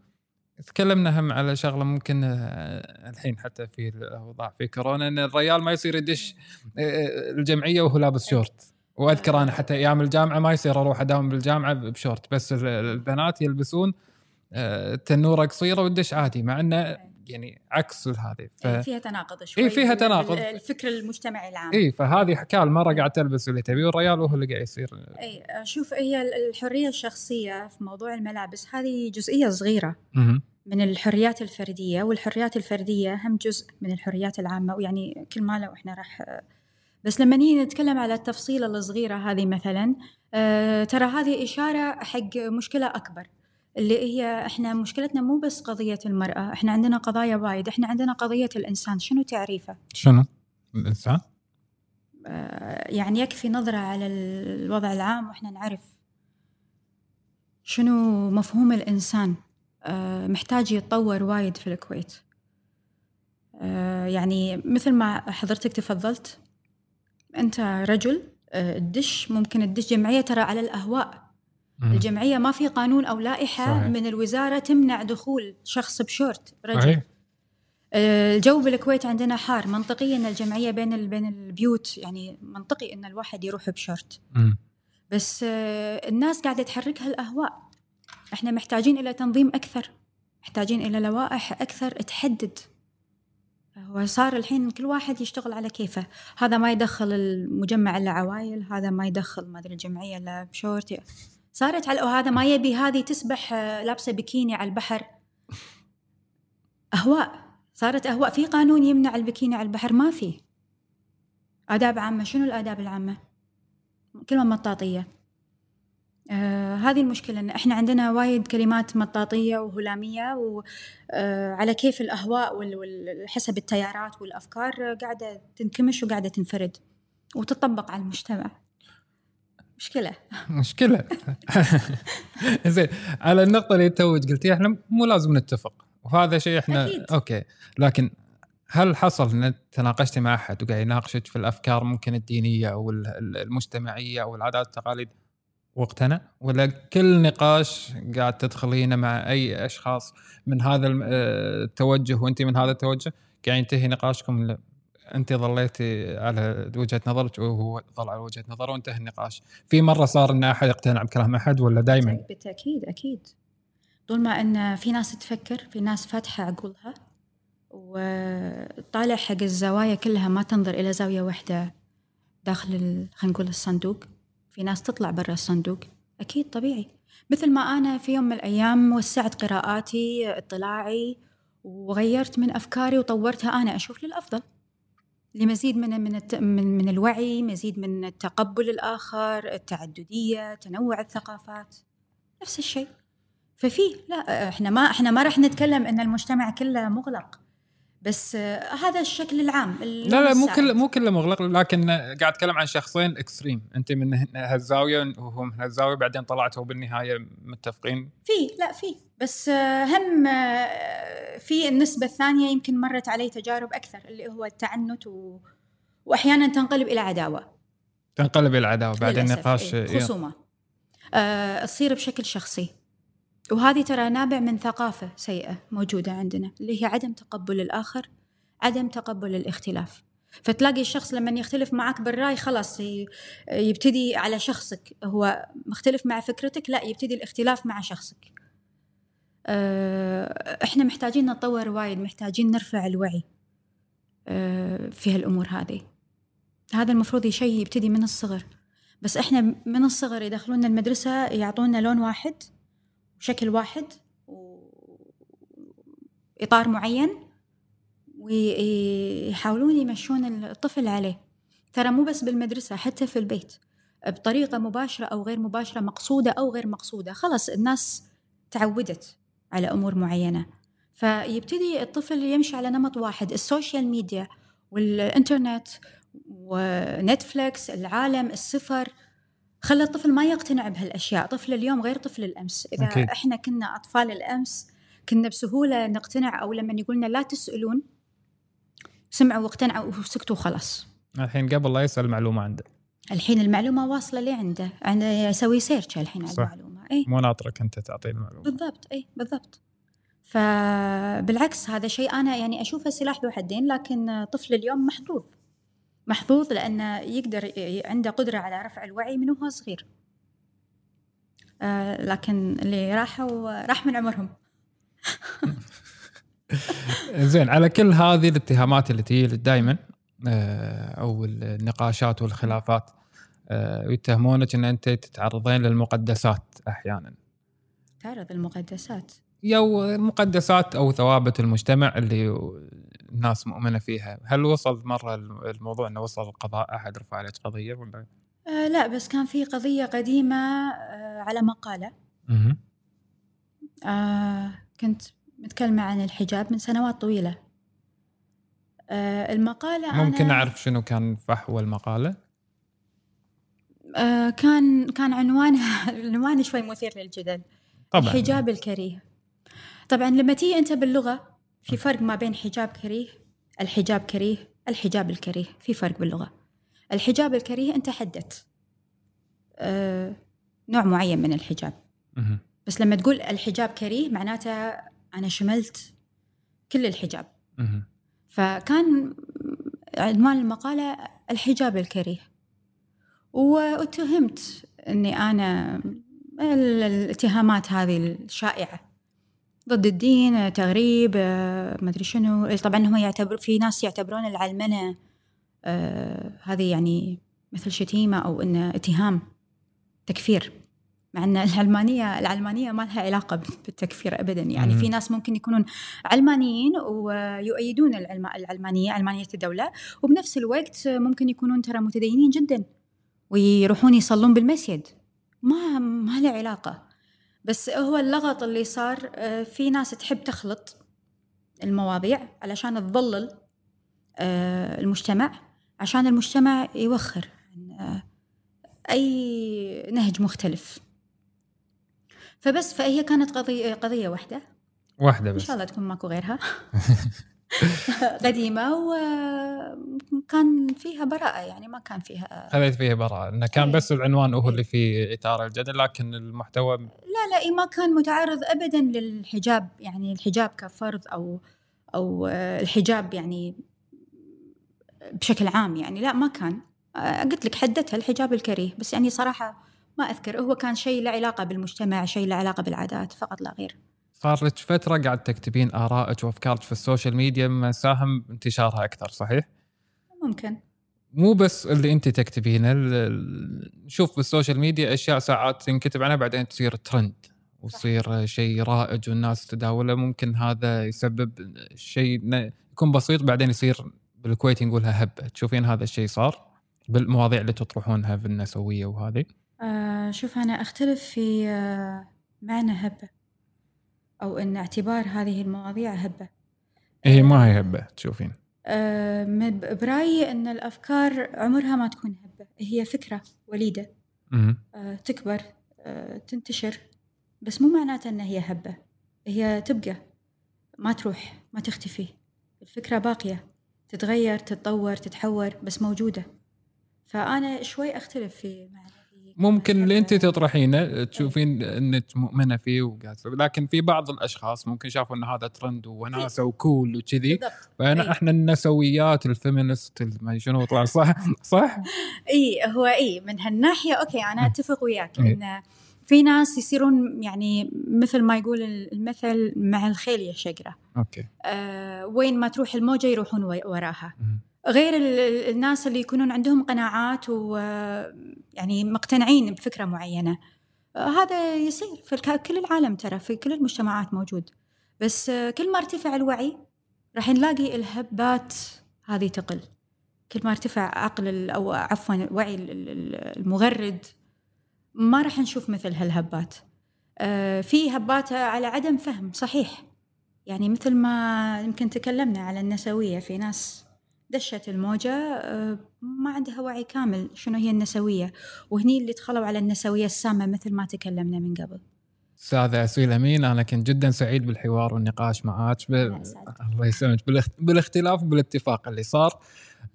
تكلمنا هم على شغلة ممكن آه، الحين حتى في الأوضاع في كورونا إن الرجال ما يصير يدش آه، الجمعية وهو لابس شورت. وأذكر أنا حتى أيام الجامعة ما يصير أروح أداوم بالجامعة بشورت بس ال- البنات يلبسون آه، تنورة قصيرة وتدش عادي مع إنه يعني عكس هذه ف... إيه، فيها تناقض شوي إيه، فيها تناقض. الفكر المجتمعي العام. اي فهذه حكاية المرأة قاعد تلبس اللي تبيه والرجال وهو اللي قاعد يصير. اي شوف هي الحرية الشخصية في موضوع الملابس هذه جزئية صغيرة مهم. من الحريات الفردية والحريات الفردية هم جزء من الحريات العامة. ويعني كل ما لو إحنا راح بس لما نيجي نتكلم على التفصيله الصغيرة هذه مثلا آه، ترى هذه إشارة حق مشكلة أكبر. اللي هي إحنا مشكلتنا مو بس قضية المرأة إحنا عندنا قضايا وايد إحنا عندنا قضية الإنسان شنو تعريفه شنو؟ الإنسان؟ آه، يعني يكفي نظرة على الوضع العام وإحنا نعرف شنو مفهوم الإنسان آه، محتاج يتطور وايد في الكويت آه، يعني مثل ما حضرتك تفضلت أنت رجل تدش ممكن تدش جمعية ترى على الأهواء مم. الجمعية ما في قانون أو لائحة صحيح. من الوزارة تمنع دخول شخص بشورت رجل. صحيح. آه، الجو بالكويت عندنا حار. منطقيا ان الجمعية بين بين البيوت يعني منطقي إن الواحد يروح بشورت. بس آه، الناس قاعدة تحركها الأهواء. إحنا محتاجين إلى تنظيم أكثر محتاجين إلى لوائح أكثر تحدد. هو صار الحين كل واحد يشتغل على كيفه. هذا ما يدخل المجمع الا عوايل هذا ما يدخل ما أدري الجمعية الا بشورت. صارت على وهذا ما يبي هذه تسبح آه، لابسة بكيني على البحر. أهواء صارت أهواء. في قانون يمنع البكيني على البحر؟ ما في. آداب عامة شنو الآداب العامة؟ كلمة مطاطية. آه هذه المشكلة إن إحنا عندنا وايد كلمات مطاطية وهلامية وعلى كيف الأهواء وال- وال- حسب التيارات والأفكار آه، قاعدة تنكمش وقاعدة تنفرد وتطبق على المجتمع. مشكلة. مشكلة. زين على النقطة اللي توج قلتيها إحنا مو لازم نتفق. وهذا شيء إحنا أكيد. أوكي. لكن هل حصل إن تناقشتي مع أحد وقاعد يناقشك في الأفكار ممكن الدينية أو ال- ال- المجتمعية أو العادات والتقاليد واقتنع ولا كل نقاش قاعد تدخلينه مع أي أشخاص من هذا الم- آه، التوجه وانت من هذا التوجه؟ قاعد ينتهي نقاشكم أنت ظليتي على وجهة نظرك وهو ظل على وجهة نظره وانتهى النقاش. في مرة صار إن أحد يقتنع بكلام أحد ولا دائما بالتأكيد أكيد. طول ما أن في ناس تفكر في ناس فاتحة عقولها وطالع حق الزوايا كلها ما تنظر إلى زاوية واحدة داخل خلينا نقول الصندوق. في ناس تطلع برا الصندوق. أكيد طبيعي. مثل ما أنا في يوم من الأيام وسعت قراءاتي اطلاعي وغيرت من أفكاري وطورتها أنا أشوف للأفضل. لمزيد من من من, من الوعي مزيد من التقبل الآخر التعددية تنوع الثقافات. نفس الشيء. ففي لا إحنا ما إحنا ما راح نتكلم إن المجتمع كله مغلق. بس هذا الشكل العام لا لا مو. كله مو كله مغلق لكن قاعد أتكلم عن شخصين اكستريم أنت من هالزاويه وهو من هالزاويه بعدين طلعتوا بالنهاية متفقين. في لا في. بس آه، هم آه، في النسبة الثانية يمكن مرت علي تجارب أكثر اللي هو التعنت و... وأحيانا تنقلب إلى عداوة. تنقلب إلى العداوه بعدين للأسف، نقاش إيه، إيه. خصومة آه، تصير بشكل شخصي. وهذه ترى نابع من ثقافة سيئة موجودة عندنا اللي هي عدم تقبل الآخر عدم تقبل الاختلاف. فتلاقي الشخص لما يختلف معك بالرأي خلاص يبتدي على شخصك. هو مختلف مع فكرتك لا يبتدي الاختلاف مع شخصك. إحنا محتاجين نتطور وايد محتاجين نرفع الوعي آه، في هالأمور هذه. هذا المفروض شيء يبتدي من الصغر. بس إحنا من الصغر يدخلونا المدرسة يعطونا لون واحد وشكل واحد وإطار معين ويحاولون يمشون الطفل عليه. ترى مو بس بالمدرسة حتى في البيت بطريقة مباشرة أو غير مباشرة مقصودة أو غير مقصودة. خلاص الناس تعودت. على أمور معينة. فيبتدي الطفل يمشي على نمط واحد ال social media والإنترنت و Netflix العالم السفر خلى الطفل ما يقتنع بهالأشياء. طفل اليوم غير طفل الأمس. إذا. أكيد. إحنا كنا أطفال الأمس كنا بسهولة نقتنع أو لما يقولنا لا تسألون سمعوا واقتنعوا وسكتوا خلاص الحين قبل لا يسأل معلومة عنده. الحين المعلومة واصلة لعنده عنده. يسوي search الحين على صح. المعلومة. إي. مو ناطرك أنت تعطيه المعلومة. بالضبط إي بالضبط. فبالعكس هذا شيء أنا يعني أشوفه سلاح ذو حدين لكن طفل اليوم محظوظ. محظوظ لأنه يقدر عنده قدرة على رفع الوعي من وهو صغير. آه لكن اللي راحوا راح من عمرهم. زين على كل هذه الاتهامات اللي تجي دائما أو النقاشات والخلافات آه، يتهمونك إن أنت تتعرضين للمقدسات أحيانا تعرض المقدسات أو مقدسات أو ثوابت المجتمع اللي الناس مؤمنة فيها، هل وصل مرة الموضوع إنه وصل القضاء أحد رفع عليك قضية ولا؟ آه لا بس كان في قضية قديمة آه على مقالة. آه كنت متكلمة عن الحجاب من سنوات طويلة آه المقالة ممكن أنا أعرف شنو كان فحوى المقالة؟ آه كان كان عنوانها عنوان شوي مثير للجدل. طبعا. الحجاب الكريه. طبعا لما تيجي أنت باللغة في فرق ما بين حجاب كريه الحجاب كريه الحجاب الكريه. في فرق باللغة. الحجاب الكريه أنت حددت آه نوع معين من الحجاب. بس لما تقول الحجاب كريه معناته أنا شملت كل الحجاب. فكان عنوان المقالة الحجاب الكريه. واتهمت أني أنا ال- الاتهامات هذه الشائعة. ضد الدين تغريب ما أدري شنو. طبعا هم يعتبر في ناس يعتبرون العلمنة آه، هذه يعني مثل شتيمة أو إنه اتهام تكفير. مع إن العلمانيه العلمانيه ما لها علاقة بالتكفير ابدا. يعني مم. في ناس ممكن يكونون علمانيين ويؤيدون العلم العلمانيه علمانيه الدولة وبنفس الوقت ممكن يكونون ترى متدينين جدا. ويروحون يصلون بالمسجد. ما ما له علاقة. بس هو اللغط اللي صار آه، في ناس تحب تخلط المواضيع علشان تضلل آه، المجتمع عشان المجتمع يوخر عن آه، أي نهج مختلف. فبس فهي كانت قضية قضية واحدة. واحدة إن بس. شاء الله تكون ماكو غيرها. قديمة وكان فيها براءة يعني ما كان فيها خذيت فيها براءة إنه كان إيه. بس العنوان هو اللي فيه اثاره الجدل لكن المحتوى لا لا إيه ما كان متعرض ابدا للحجاب يعني الحجاب كفرض أو أو آه، الحجاب يعني بشكل عام يعني. لا ما كان. آه، قلت لك حددتها الحجاب الكريه بس يعني صراحة ما أذكر. هو كان شيء له علاقة بالمجتمع شيء له علاقة بالعادات فقط لا غير. صار لك فترة قاعد تكتبين آرائك وأفكارك في ال social media ما ساهم انتشارها أكثر صحيح؟ ممكن. مو بس اللي أنت تكتبينه نشوف بال social media أشياء ساعات تنكتب عنها بعدين تصير ترند وتصير شيء رائج والناس تداوله. ممكن هذا يسبب شيء يكون بسيط بعدين يصير بالكويت نقولها هبة. تشوفين هذا الشيء صار؟ بالمواضيع اللي تطرحونها في النسوية وهذه؟ آه شوف أنا أختلف في آه معنى هبة. أو أن اعتبار هذه المواضيع هبة. هي ما هي هبة تشوفين. من- برأيي أن الأفكار عمرها ما تكون هبة هي فكرة وليدة. آه تكبر آه تنتشر بس مو معناته أن هي هبة. هي تبقى ما تروح ما تختفي. الفكرة باقية تتغير تتطور تتحور بس موجودة. فأنا شوي أختلف في معنى في ممكن اللي أنت. تطرحينه تشوفين إنك مؤمنة فيه وقاعد لكن في بعض الأشخاص ممكن شافوا إن هذا ترند وناسة وكول وكذي. فأنا. إحنا النسويات ال feminist ما شنو طلع صح؟ صح؟ إي هو إي من هالناحية okay أنا أتفق وياك. إي. إن في ناس يصيرون يعني مثل ما يقول المثل مع الخيل يا شقره okay. آه وين ما تروح الموجة يروحون وراها. غير ال- ال- الناس اللي يكونون عندهم قناعات ويعني مقتنعين بفكرة معينة. آه هذا يصير في كل العالم ترى في كل المجتمعات موجود. بس آه كل ما ارتفع الوعي راح نلاقي الهبات هذه تقل. كل ما ارتفع عقل أو عفوا وعي ال- ال- المغرد ما راح نشوف مثل هالهبات. آه، في هبات على عدم فهم صحيح. يعني مثل ما يمكن تكلمنا على النسوية في ناس دشت الموجة آه، ما عندها وعي كامل شنو هي النسوية. وهني اللي دخلوا على النسوية السامة مثل ما تكلمنا من قبل. استاذة أسيل أمين أنا كنت جدا سعيد بالحوار والنقاش معك ب... الله يسلمك. بالاخت... بالاختلاف وبالاتفاق اللي صار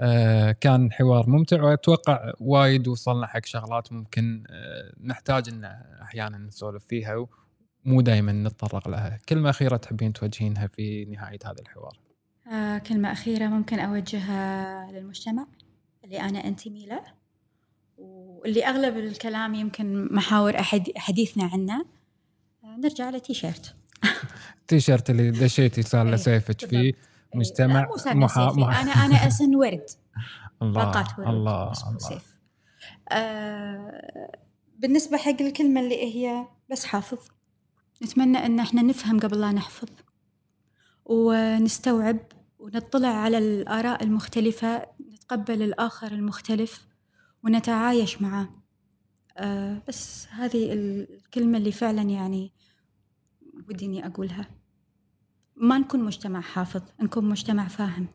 آه كان حوار ممتع وأتوقع وايد وصلنا حق شغلات ممكن آه نحتاج إن أحيانا نسولف فيها ومو دائما نتطرق لها. كلمة أخيرة تحبين توجهينها في نهاية هذا الحوار؟ آه، كلمة أخيرة ممكن أوجهها للمجتمع اللي أنا أنتمي له واللي أغلب الكلام يمكن محاور أحد حديثنا عنه. آه، نرجع لتيشيرت التيشيرت اللي دشيتي صار له إيه، سيفك فيه لا، مجتمع محا-. محا- أنا أنا أسن ورد. الله باقات ورد الله الله. سيف. آه بالنسبة حق الكلمة اللي هي بس حافظ. نتمنى أن إحنا نفهم قبل لا نحفظ ونستوعب ونطلع على الآراء المختلفة نتقبل الآخر المختلف ونتعايش معه. آه بس هذه الكلمة اللي فعلا يعني ودي إني أقولها. ما نكون مجتمع حافظ نكون مجتمع فاهم.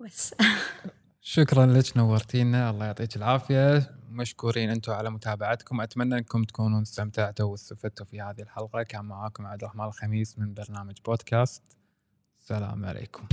بس. شكرا لك نورتينا. الله يعطيك العافية. مشكورين أنتم على متابعتكم. أتمنى أنكم تكونوا استمتعتوا واستفدتوا في هذه الحلقة. كان معاكم عبد الرحمن الخميس من برنامج بودكاست. السلام عليكم.